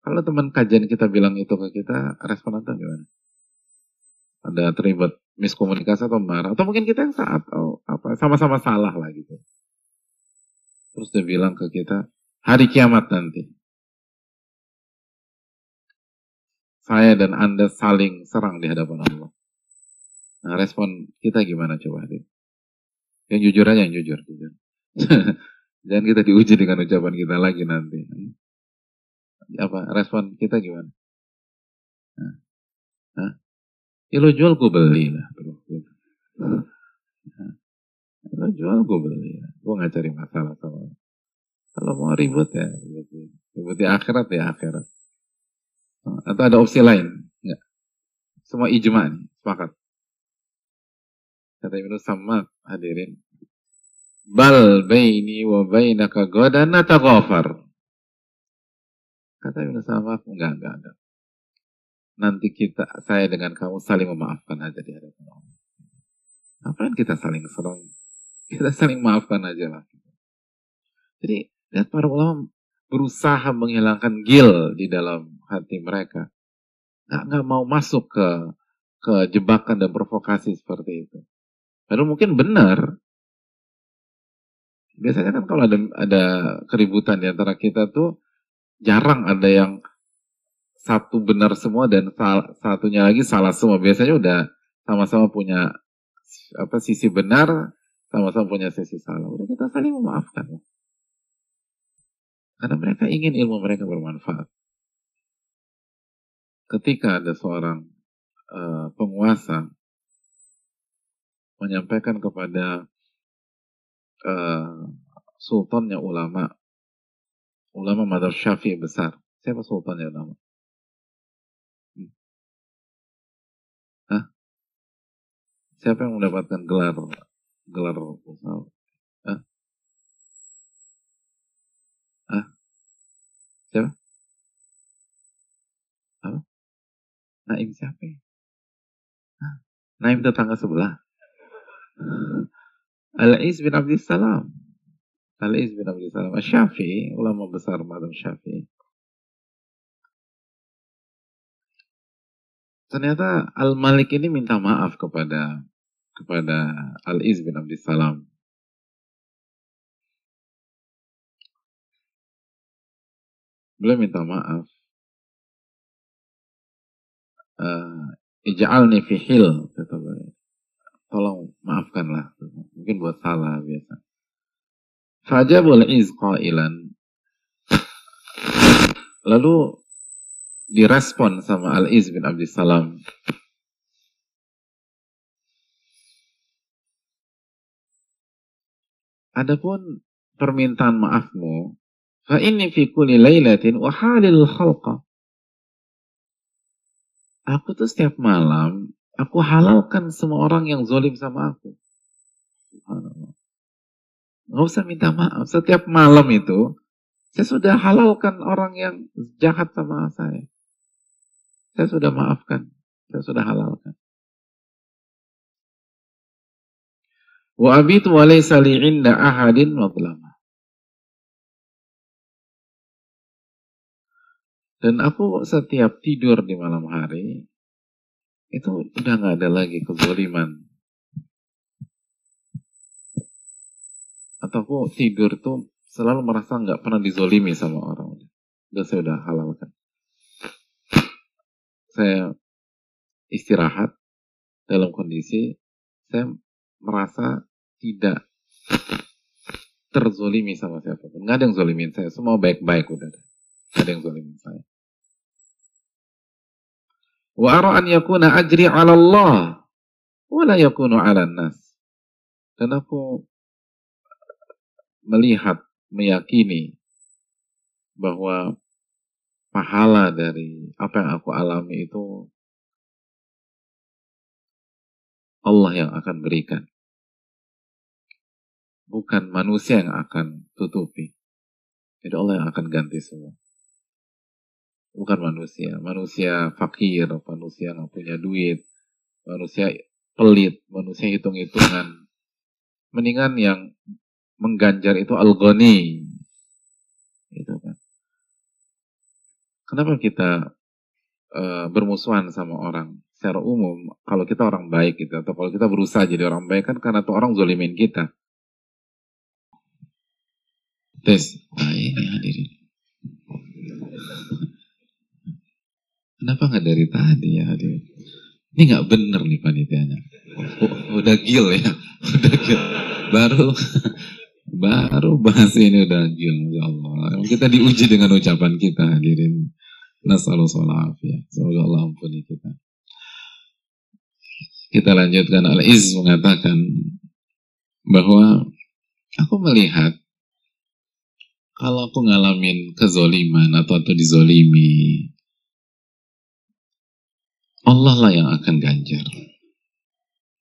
Kalau teman kajian kita bilang itu ke kita, respon Anda gimana? ada terlibat miskomunikasi atau marah atau mungkin kita yang saat atau apa sama-sama salah lah gitu terus dia bilang ke kita hari kiamat nanti saya dan anda saling serang di hadapan Allah nah respon kita gimana coba Adit? yang jujur aja yang jujur, jujur. jangan kita diuji dengan ucapan kita lagi nanti apa respon kita gimana nah. Hah? Ya lo jual gue beli lah bro. Lo jual gue beli lah. Gue gak cari masalah sama Kalau mau ribut ya ribut. di akhirat ya akhirat. Atau ada opsi lain? Enggak. Semua ijma nih, sepakat. Kata Ibnu sama hadirin. Bal baini wa bainaka godan nataghafar. Kata Ibnu sama enggak, enggak, enggak nanti kita saya dengan kamu saling memaafkan aja di hadapan Allah. Ngapain kita saling serang? Kita saling maafkan aja lah. Jadi lihat para ulama berusaha menghilangkan gil di dalam hati mereka. Nggak, nggak mau masuk ke ke jebakan dan provokasi seperti itu. Padahal mungkin benar. Biasanya kan kalau ada ada keributan di antara kita tuh jarang ada yang satu benar semua dan sal satunya lagi salah semua. Biasanya udah sama-sama punya apa sisi benar, sama-sama punya sisi salah. Udah kita saling memaafkan. Karena mereka ingin ilmu mereka bermanfaat. Ketika ada seorang uh, penguasa menyampaikan kepada uh, sultannya ulama, ulama Madhab Syafi'i besar. Siapa sultannya ulama? Siapa yang mendapatkan gelar gelar usaha? Hah? Hah? Siapa? Apa? Naim siapa ya? Hah? Naim tetangga sebelah. Al-Is bin Abdul Al-Is bin Abdul Salam. Syafi'i, ulama besar Madam Syafi'i. Ternyata Al-Malik ini minta maaf kepada kepada Al-Iz bin Abdul Salam. Beliau minta maaf. Uh, Ija'alni fi hil, kata beliau. Tolong maafkanlah. Mungkin buat salah biasa. Fajabul iz qailan. Lalu direspon sama Al-Iz bin Abdul Salam. Adapun permintaan maafmu, fa inni fi kulli lailatin khalqa. Aku tuh setiap malam, aku halalkan semua orang yang zolim sama aku. Subhanallah. Nggak usah minta maaf. Setiap malam itu, saya sudah halalkan orang yang jahat sama saya. Saya sudah maafkan. Saya sudah halalkan. Wa abitu wa laysa ahadin. Dan aku setiap tidur di malam hari, itu udah nggak ada lagi kezaliman. Atau aku tidur tuh selalu merasa nggak pernah dizolimi sama orang. Udah saya udah halalkan. Saya istirahat dalam kondisi saya merasa tidak terzolimi sama siapa pun. Nggak ada yang zolimin saya. Semua baik-baik udah ada. Nggak ada yang zolimin saya. Wa ara an yakuna ajri ala Allah wa la yakunu ala nas. Dan aku melihat, meyakini bahwa pahala dari apa yang aku alami itu Allah yang akan berikan bukan manusia yang akan tutupi. Jadi Allah yang akan ganti semua. Bukan manusia. Manusia fakir, manusia yang punya duit, manusia pelit, manusia hitung-hitungan. Mendingan yang mengganjar itu algoni. Itu kan. Kenapa kita uh, bermusuhan sama orang? secara umum kalau kita orang baik gitu atau kalau kita berusaha jadi orang baik kan karena tuh orang zolimin kita. Tes, nah ini hadirin. Kenapa nggak dari tadi ya hadirin? Ini nggak bener nih panitianya. Oh, udah gil ya, udah gil. Baru baru bahas ini udah gil, ya Allah. Kita diuji dengan ucapan kita hadirin. Nasallu salam ya. Semoga Allah ampuni kita. Kita lanjutkan Al-Iz mengatakan bahwa aku melihat kalau aku ngalamin kezoliman atau atau dizolimi Allah lah yang akan ganjar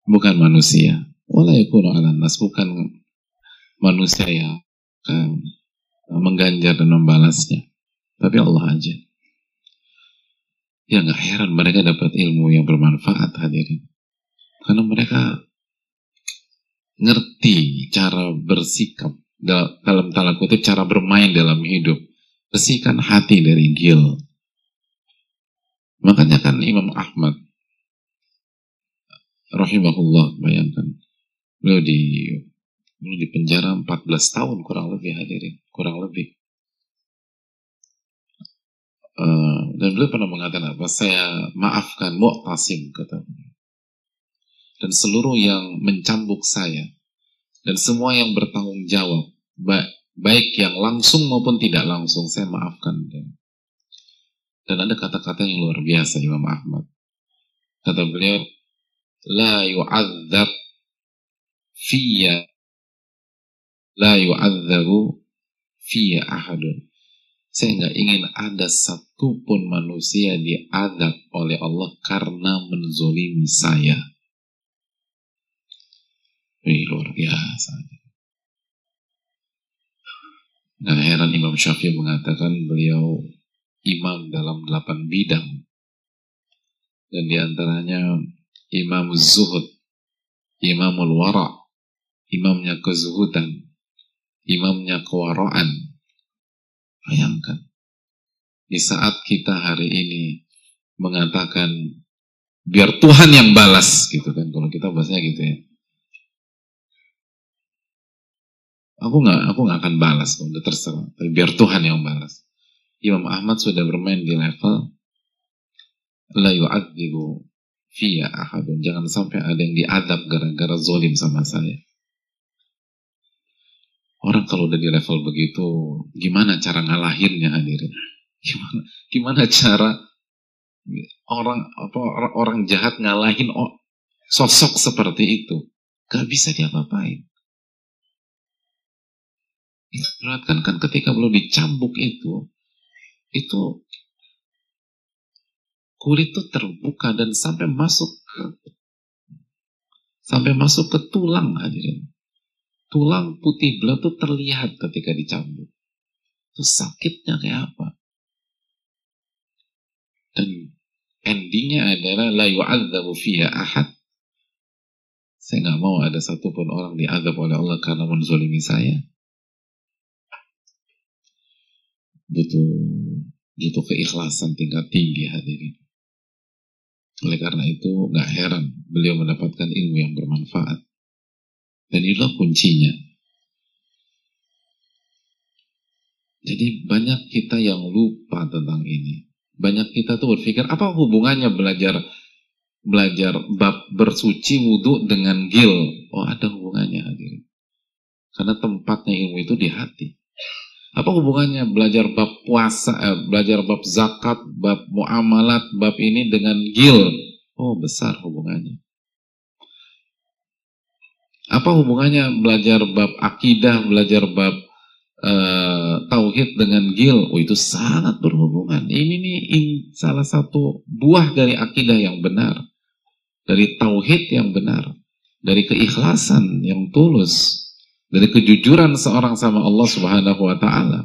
bukan manusia wala nas bukan manusia yang akan mengganjar dan membalasnya tapi Allah aja ya nggak heran mereka dapat ilmu yang bermanfaat hadirin karena mereka ngerti cara bersikap dalam tanda kutip cara bermain dalam hidup. Bersihkan hati dari gil. Makanya kan Imam Ahmad rahimahullah bayangkan beliau di beliau di penjara 14 tahun kurang lebih hadirin kurang lebih uh, dan beliau pernah mengatakan apa saya maafkan mu'tasim kata dan seluruh yang mencambuk saya dan semua yang bertanggung jawab baik yang langsung maupun tidak langsung saya maafkan dia. Dan ada kata-kata yang luar biasa Imam Ahmad. Kata beliau, la yu'adzab fiyya la yu'adzabu fiyya ahadun. Saya nggak ingin ada satupun manusia diadab oleh Allah karena menzolimi saya. Wih, luar biasa. Nah heran Imam Syafi'i mengatakan beliau imam dalam delapan bidang. Dan di antaranya Imam Zuhud, Imamul Wara, imamnya kezuhudan, imamnya kewaraan. Bayangkan, di saat kita hari ini mengatakan biar Tuhan yang balas gitu kan, kalau kita bahasnya gitu ya Aku nggak aku nggak akan balas, udah terserah. Tapi biar Tuhan yang balas. Imam Ahmad sudah bermain di level la yu'adzibu fiya ahadun. Jangan sampai ada yang diadab gara-gara zolim sama saya. Orang kalau udah di level begitu, gimana cara ngalahinnya hadirin? Gimana, gimana cara orang apa orang, jahat ngalahin sosok seperti itu? Gak bisa diapa-apain. Perhatikan kan ketika belum dicambuk itu, itu kulit itu terbuka dan sampai masuk ke sampai masuk ke tulang hadirin. Tulang putih belah itu terlihat ketika dicambuk. Itu sakitnya kayak apa? Dan endingnya adalah la yu'adzabu fiha ahad. Saya nggak mau ada satupun orang diadab oleh Allah karena menzolimi saya. butuh butuh keikhlasan tingkat tinggi hadirin. Oleh karena itu nggak heran beliau mendapatkan ilmu yang bermanfaat. Dan itulah kuncinya. Jadi banyak kita yang lupa tentang ini. Banyak kita tuh berpikir apa hubungannya belajar belajar bab bersuci wudhu dengan gil? Oh ada hubungannya hadirin. Karena tempatnya ilmu itu di hati. Apa hubungannya belajar bab puasa, eh, belajar bab zakat, bab muamalat, bab ini dengan gil? Oh, besar hubungannya. Apa hubungannya belajar bab akidah, belajar bab uh, tauhid dengan gil? Oh, itu sangat berhubungan. Ini nih in, salah satu buah dari akidah yang benar, dari tauhid yang benar, dari keikhlasan yang tulus dari kejujuran seorang sama Allah Subhanahu wa taala.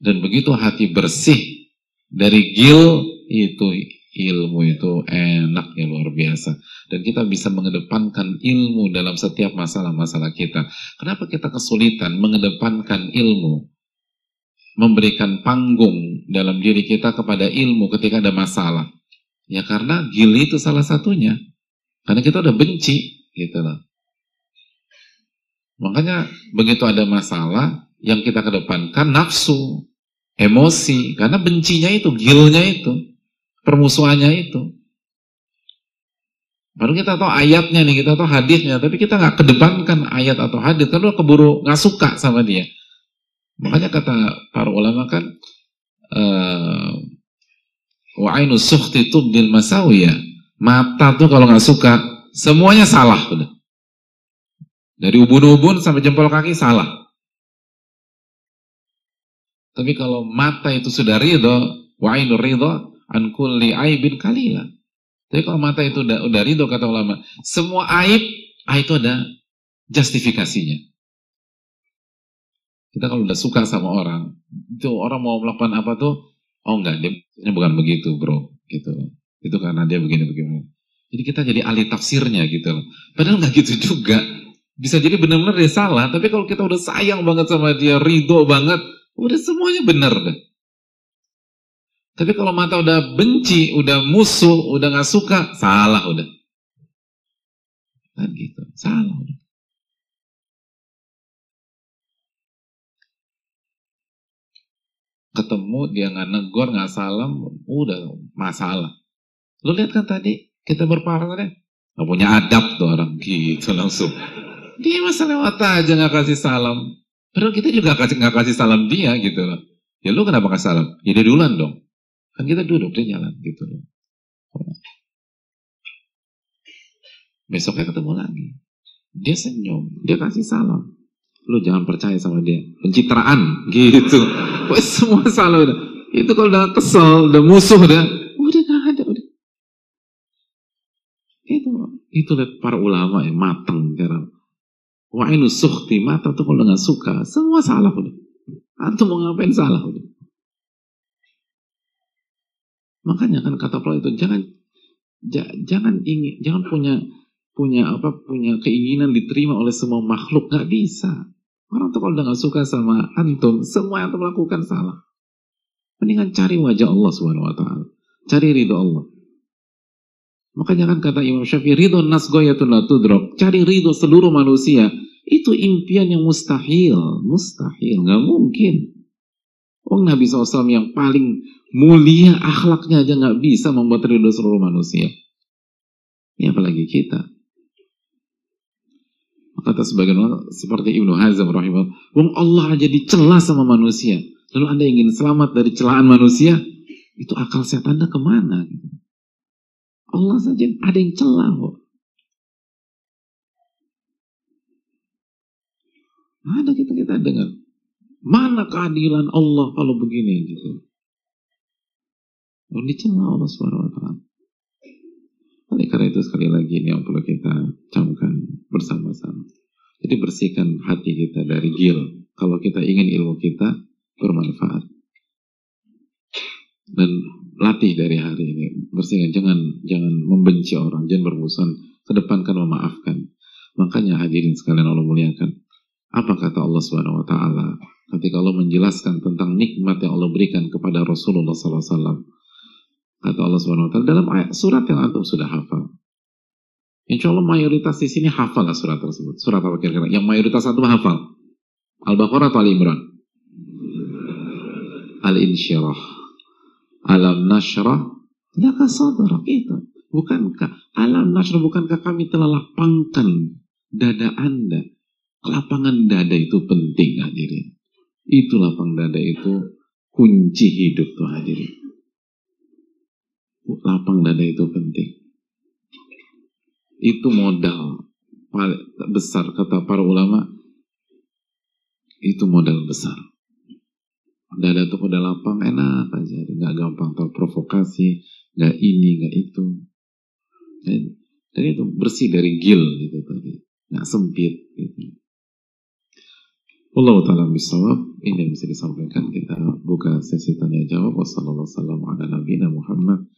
Dan begitu hati bersih dari gil itu ilmu itu enaknya luar biasa dan kita bisa mengedepankan ilmu dalam setiap masalah-masalah kita. Kenapa kita kesulitan mengedepankan ilmu? Memberikan panggung dalam diri kita kepada ilmu ketika ada masalah. Ya karena gili itu salah satunya. Karena kita udah benci gitu loh. Makanya begitu ada masalah yang kita kedepankan nafsu, emosi, karena bencinya itu, gilnya itu, permusuhannya itu. Baru kita tahu ayatnya nih, kita tahu hadisnya, tapi kita nggak kedepankan ayat atau hadis, karena keburu nggak suka sama dia. Makanya kata para ulama kan, uh, wa ainu sukhti tubdil masawiya. Mata tuh kalau nggak suka, semuanya salah udah. Dari ubun-ubun sampai jempol kaki salah. Tapi kalau mata itu sudah ridho, wa ainu ridho, an kulli aibin kalila. Tapi kalau mata itu udah, udah ridho kata ulama, semua aib, ah itu ada justifikasinya. Kita kalau udah suka sama orang, itu orang mau melakukan apa tuh, oh enggak, dia bukan begitu bro, gitu. Itu karena dia begini-begini. Jadi kita jadi ahli tafsirnya gitu. Padahal nggak gitu juga. Bisa jadi benar-benar dia salah, tapi kalau kita udah sayang banget sama dia, ridho banget, udah semuanya benar deh. Tapi kalau mata udah benci, udah musuh, udah nggak suka, salah udah. Kan gitu, salah udah. Ketemu dia nggak negor, nggak salam, udah masalah. Lu lihat kan tadi kita berpahala deh, nggak punya adab tuh orang gitu langsung. Dia masa lewat aja nggak kasih salam. Padahal kita juga kasih nggak kasih salam dia gitu loh. Ya lu kenapa kasih salam? Ya dia duluan dong. Kan kita duduk dia jalan gitu loh. Besoknya ketemu lagi. Dia senyum, dia kasih salam. Lu jangan percaya sama dia. Pencitraan gitu. Wah, semua salah udah. Itu kalau udah kesel, udah musuh udah, udah gak ada udah. Itu itu lihat para ulama yang matang cara Wa inu sukhti, mata tuh kalau nggak suka, semua salah udah. Antum mau ngapain salah udah. Makanya kan kata itu jangan jangan ingin jangan punya punya apa punya keinginan diterima oleh semua makhluk nggak bisa. Orang tuh kalau udah nggak suka sama antum, semua yang antum lakukan salah. Mendingan cari wajah Allah subhanahu wa taala, cari ridho Allah. Makanya kan kata Imam Syafi'i, ridho nas goyatun tudrok. Cari ridho seluruh manusia. Itu impian yang mustahil. Mustahil, nggak mungkin. Oh Nabi SAW yang paling mulia akhlaknya aja nggak bisa membuat ridho seluruh manusia. Ya apalagi kita. Kata sebagian orang seperti Ibnu Hazm rahimahullah, Wong Allah aja dicela sama manusia. Lalu Anda ingin selamat dari celaan manusia? Itu akal sehat Anda ke mana? Allah saja ada yang celah kok. Ada kita kita dengar. Mana keadilan Allah kalau begini gitu. Oh, dicela Allah Subhanahu wa taala. Oleh karena itu sekali lagi ini yang perlu kita camkan bersama-sama. Jadi bersihkan hati kita dari gil. Kalau kita ingin ilmu kita bermanfaat. Dan latih dari hari ini bersihkan jangan jangan membenci orang jangan bermusuhan kedepankan memaafkan makanya hadirin sekalian Allah muliakan apa kata Allah Subhanahu Wa Taala ketika Allah menjelaskan tentang nikmat yang Allah berikan kepada Rasulullah SAW kata Allah Subhanahu Wa Taala dalam ayat surat yang antum sudah hafal Insya Allah mayoritas di sini hafal lah surat tersebut surat apa kira-kira yang mayoritas antum hafal Al-Baqarah atau Al-Imran Al-Insyirah Alam nashrah laka sadrak itu. Bukankah alam nashrah bukankah kami telah lapangkan dada Anda? Lapangan dada itu penting hadirin. Itu lapang dada itu kunci hidup tuh hadirin. Lapang dada itu penting. Itu modal besar kata para ulama. Itu modal besar dada tuh udah lapang enak aja nggak gampang terprovokasi nggak ini nggak itu jadi itu bersih dari gil gitu tadi nggak sempit gitu Allah taala bisawab ini yang bisa disampaikan. Kita buka sesi tanya jawab. Wassalamualaikum ala nabiyina Muhammad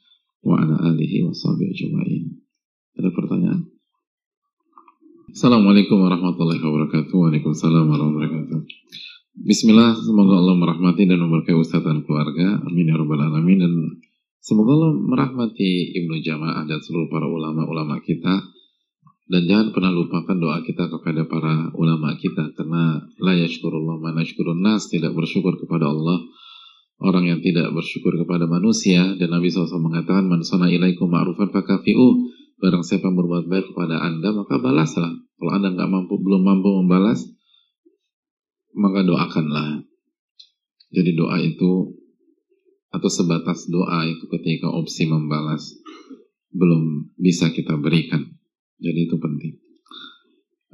wa ala alihi wa ajma'in. Ada pertanyaan? Assalamualaikum warahmatullahi wabarakatuh. Waalaikumsalam warahmatullahi wabarakatuh. Bismillah, semoga Allah merahmati dan memberkahi Ustaz dan keluarga. Amin ya rabbal alamin. Dan Semoga Allah merahmati Ibnu Jamaah dan seluruh para ulama-ulama kita dan jangan pernah lupakan doa kita kepada para ulama kita karena la yashkurullah man nas tidak bersyukur kepada Allah. Orang yang tidak bersyukur kepada manusia dan Nabi SAW mengatakan man sana ilaikum ma'rufan fakafi'u. Barang siapa berbuat baik kepada anda maka balaslah. Kalau anda nggak mampu belum mampu membalas maka doakanlah. Jadi doa itu atau sebatas doa itu ketika opsi membalas belum bisa kita berikan jadi itu penting.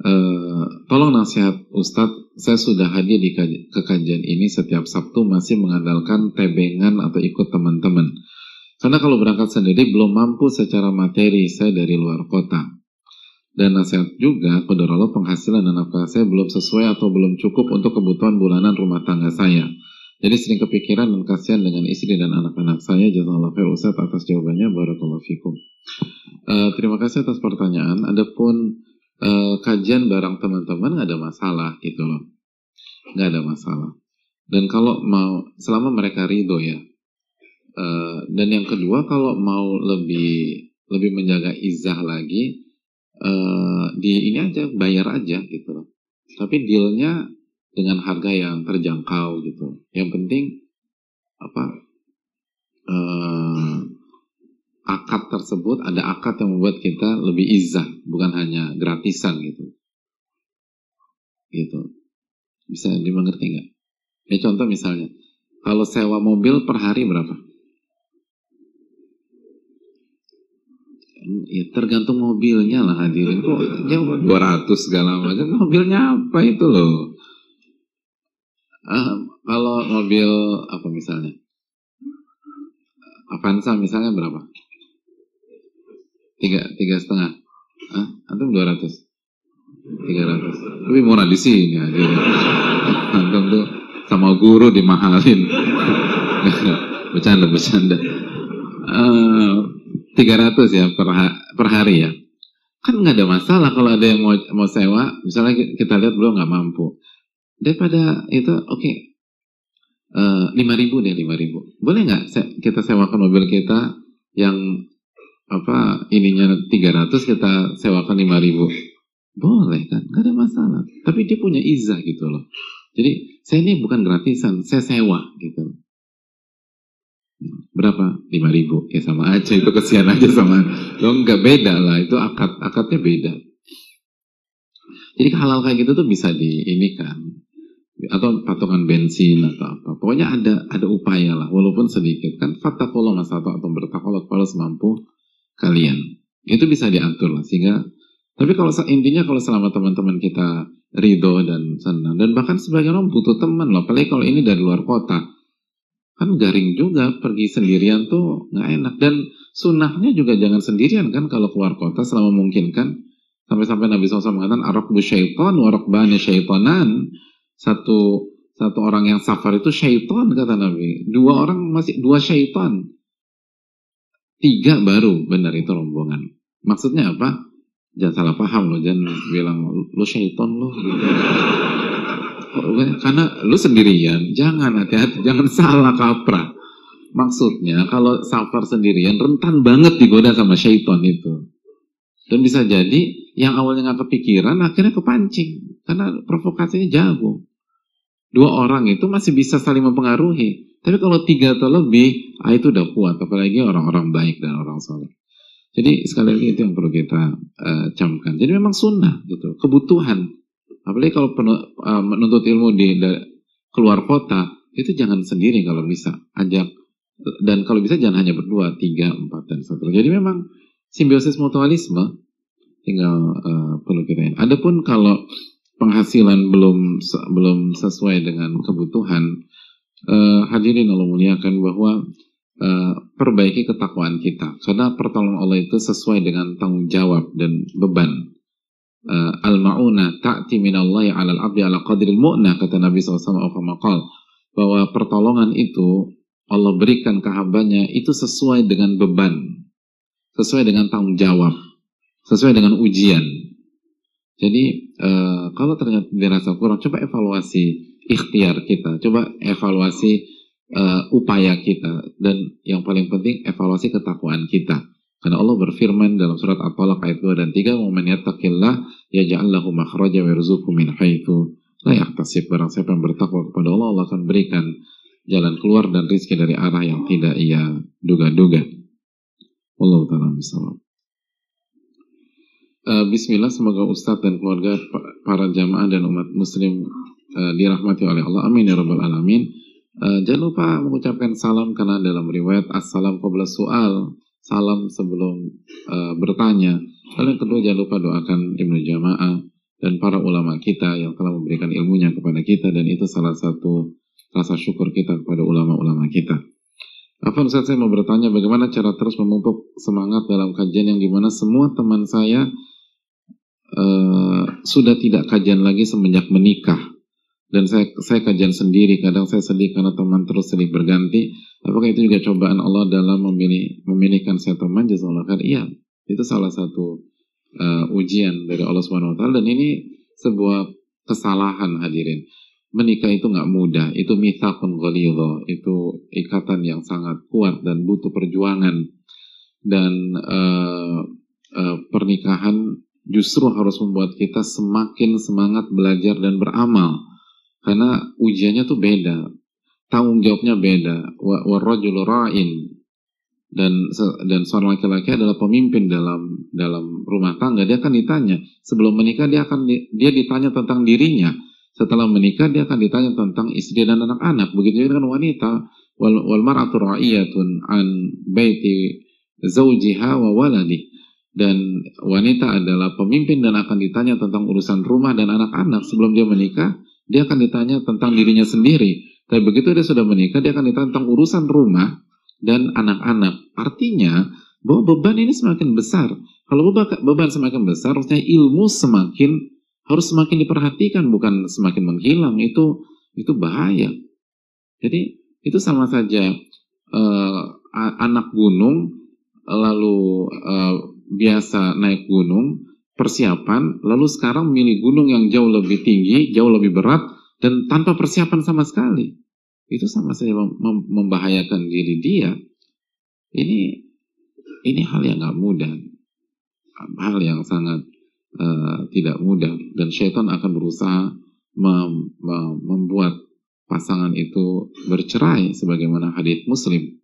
Uh, tolong nasihat Ustadz, saya sudah hadir di ke kajian ini setiap Sabtu masih mengandalkan tebengan atau ikut teman-teman. Karena kalau berangkat sendiri belum mampu secara materi saya dari luar kota. Dan nasihat juga, pada Allah penghasilan dan nafkah saya belum sesuai atau belum cukup untuk kebutuhan bulanan rumah tangga saya. Jadi sering kepikiran dan kasihan dengan istri dan anak-anak saya. Jazakallah khair Ustaz atas jawabannya. Barakallahu fikum. Uh, terima kasih atas pertanyaan. Adapun uh, kajian barang teman-teman ada masalah gitu loh, nggak ada masalah. Dan kalau mau selama mereka ridho ya. Uh, dan yang kedua kalau mau lebih lebih menjaga izah lagi, uh, di ini aja bayar aja gitu loh. Tapi dealnya dengan harga yang terjangkau gitu. Yang penting apa? Uh, akad tersebut ada akad yang membuat kita lebih izah, bukan hanya gratisan gitu. Gitu. Bisa dimengerti nggak? Ini contoh misalnya, kalau sewa mobil per hari berapa? Ya tergantung mobilnya lah hadirin. Kok jauh 200 segala macam. Mobilnya apa itu loh? Uh, kalau mobil apa misalnya? Avanza misalnya berapa? tiga tiga setengah. Ah antum dua ratus? Tiga ratus. Lebih murah di sini ya antum tuh sama guru dimahalin. Bercanda bercanda. Eh, tiga ratus ya per, per hari ya? Kan nggak ada masalah kalau ada yang mau mau sewa. Misalnya kita lihat belum nggak mampu daripada itu oke. Okay, eh, lima ribu deh lima ribu. Boleh nggak kita sewakan mobil kita yang apa ininya 300 kita sewakan 5000 boleh kan? Nggak ada masalah. Tapi dia punya izah gitu loh. Jadi saya ini bukan gratisan saya sewa gitu. Berapa? 5000 ya sama aja. Itu kesian aja sama. Lo nggak beda lah. Itu akad akadnya beda. Jadi halal kayak gitu tuh bisa di ini kan atau patungan bensin atau apa. Pokoknya ada ada upaya lah. Walaupun sedikit kan. Fattakullah masata atau bertakwa kepada semampu kalian. Itu bisa diatur lah. Sehingga tapi kalau intinya kalau selama teman-teman kita ridho dan senang. Dan bahkan sebagian orang butuh teman loh, apalagi kalau ini dari luar kota. Kan garing juga. Pergi sendirian tuh nggak enak. Dan sunnahnya juga jangan sendirian kan kalau keluar kota selama mungkin kan. Sampai-sampai Nabi SAW mengatakan arok bu syaiton warok bani syaitonan satu satu orang yang safar itu syaiton kata Nabi dua orang masih dua syaiton Tiga baru benar itu rombongan. Maksudnya apa? Jangan salah paham loh, jangan bilang lu syaiton lo. Karena lu sendirian, jangan hati-hati, jangan salah kaprah. Maksudnya kalau safar sendirian rentan banget digoda sama syaiton itu. Dan bisa jadi yang awalnya nggak kepikiran akhirnya kepancing karena provokasinya jago. Dua orang itu masih bisa saling mempengaruhi. Tapi kalau tiga atau lebih, ah itu udah kuat. Apalagi orang-orang baik dan orang soleh. Jadi sekali lagi itu yang perlu kita uh, camkan. Jadi memang sunnah gitu, kebutuhan. Apalagi kalau penuh, uh, menuntut ilmu di, di keluar kota, itu jangan sendiri kalau bisa. Ajak dan kalau bisa jangan hanya berdua, tiga, empat dan satu. Jadi memang simbiosis mutualisme tinggal uh, perlu kita. Adapun kalau penghasilan belum belum sesuai dengan kebutuhan, uh, hadirin Allah muliakan bahwa uh, perbaiki ketakwaan kita. Karena pertolongan Allah itu sesuai dengan tanggung jawab dan beban. Uh, al-ma'una ta'ti minallahi 'alal 'abdi 'ala qadril mu'na kata Nabi SAW bahwa pertolongan itu Allah berikan ke hambanya itu sesuai dengan beban sesuai dengan tanggung jawab sesuai dengan ujian. Jadi uh, kalau ternyata dirasa kurang coba evaluasi ikhtiar kita. Coba evaluasi uh, upaya kita dan yang paling penting evaluasi ketakwaan kita. Karena Allah berfirman dalam surat At-Talaq ayat 2 dan 3, "Wa man yattaqillah yaj'al lahu makhraja wa yarzuqhu min haitsu la yahtasib." Barang siapa yang bertakwa kepada Allah, Allah akan berikan jalan keluar dan rizki dari arah yang tidak ia duga-duga. Allah taala bisawab. Uh, Bismillah, semoga Ustadz dan keluarga para jamaah dan umat muslim uh, dirahmati oleh Allah. Amin ya rabbal alamin. Uh, jangan lupa mengucapkan salam karena dalam riwayat assalam qabla soal salam sebelum uh, bertanya. Lalu yang kedua jangan lupa doakan Ibnu Jamaah dan para ulama kita yang telah memberikan ilmunya kepada kita dan itu salah satu rasa syukur kita kepada ulama-ulama kita. Apa Ustaz saya mau bertanya bagaimana cara terus memupuk semangat dalam kajian yang di mana semua teman saya uh, sudah tidak kajian lagi semenjak menikah. Dan saya saya kajian sendiri. Kadang saya sedih karena teman terus sedih berganti. Apakah itu juga cobaan Allah dalam memilih memilihkan saya teman? Jazakallahu? Iya, itu salah satu uh, ujian dari Allah Subhanahu wa taala. Dan ini sebuah kesalahan hadirin. Menikah itu nggak mudah, itu mithaqun ghalidha, itu ikatan yang sangat kuat dan butuh perjuangan. Dan uh, uh, pernikahan justru harus membuat kita semakin semangat belajar dan beramal. Karena ujiannya tuh beda tanggung jawabnya beda. Warrajul ra'in. Dan dan seorang laki-laki adalah pemimpin dalam dalam rumah tangga. Dia akan ditanya sebelum menikah dia akan dia ditanya tentang dirinya. Setelah menikah dia akan ditanya tentang istri dan anak-anak. Begitu juga dengan wanita. Wal, wal mar'atu ra'iyatun an baiti zaujiha wa waladi dan wanita adalah pemimpin dan akan ditanya tentang urusan rumah dan anak-anak sebelum dia menikah dia akan ditanya tentang dirinya sendiri tapi begitu dia sudah menikah, dia akan ditanya tentang urusan rumah dan anak-anak. Artinya bahwa beban ini semakin besar. Kalau beban semakin besar, harusnya ilmu semakin harus semakin diperhatikan, bukan semakin menghilang. Itu itu bahaya. Jadi itu sama saja uh, anak gunung lalu uh, biasa naik gunung persiapan lalu sekarang milih gunung yang jauh lebih tinggi jauh lebih berat dan tanpa persiapan sama sekali. Itu sama saja mem membahayakan diri dia. Ini ini hal yang nggak mudah. Hal yang sangat uh, tidak mudah. Dan syaitan akan berusaha mem mem membuat pasangan itu bercerai sebagaimana hadits muslim.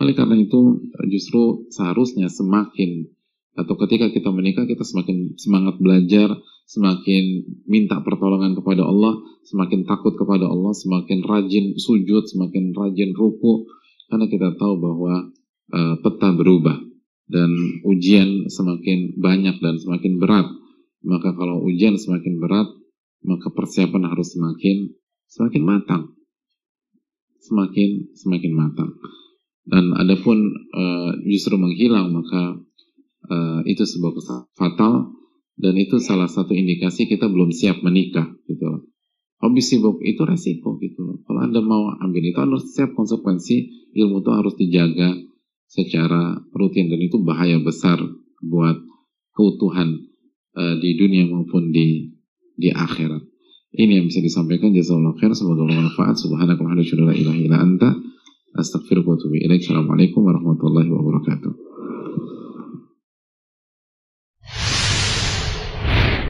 Oleh karena itu justru seharusnya semakin atau ketika kita menikah kita semakin semangat belajar, semakin minta pertolongan kepada Allah, semakin takut kepada Allah, semakin rajin sujud, semakin rajin ruku karena kita tahu bahwa uh, peta berubah dan ujian semakin banyak dan semakin berat. Maka kalau ujian semakin berat, maka persiapan harus semakin semakin matang. Semakin semakin matang. Dan adapun uh, justru menghilang maka uh, itu sebuah kesalahan fatal dan itu salah satu indikasi kita belum siap menikah gitu. Hobi sibuk itu resiko gitu. Kalau anda mau ambil itu harus siap konsekuensi. Ilmu itu harus dijaga secara rutin dan itu bahaya besar buat keutuhan uh, di dunia maupun di di akhirat. Ini yang bisa disampaikan. Jazakallahu khair semoga bermanfaat. Subhanakallahumma wa ilaha ilaik. Assalamualaikum warahmatullahi wabarakatuh.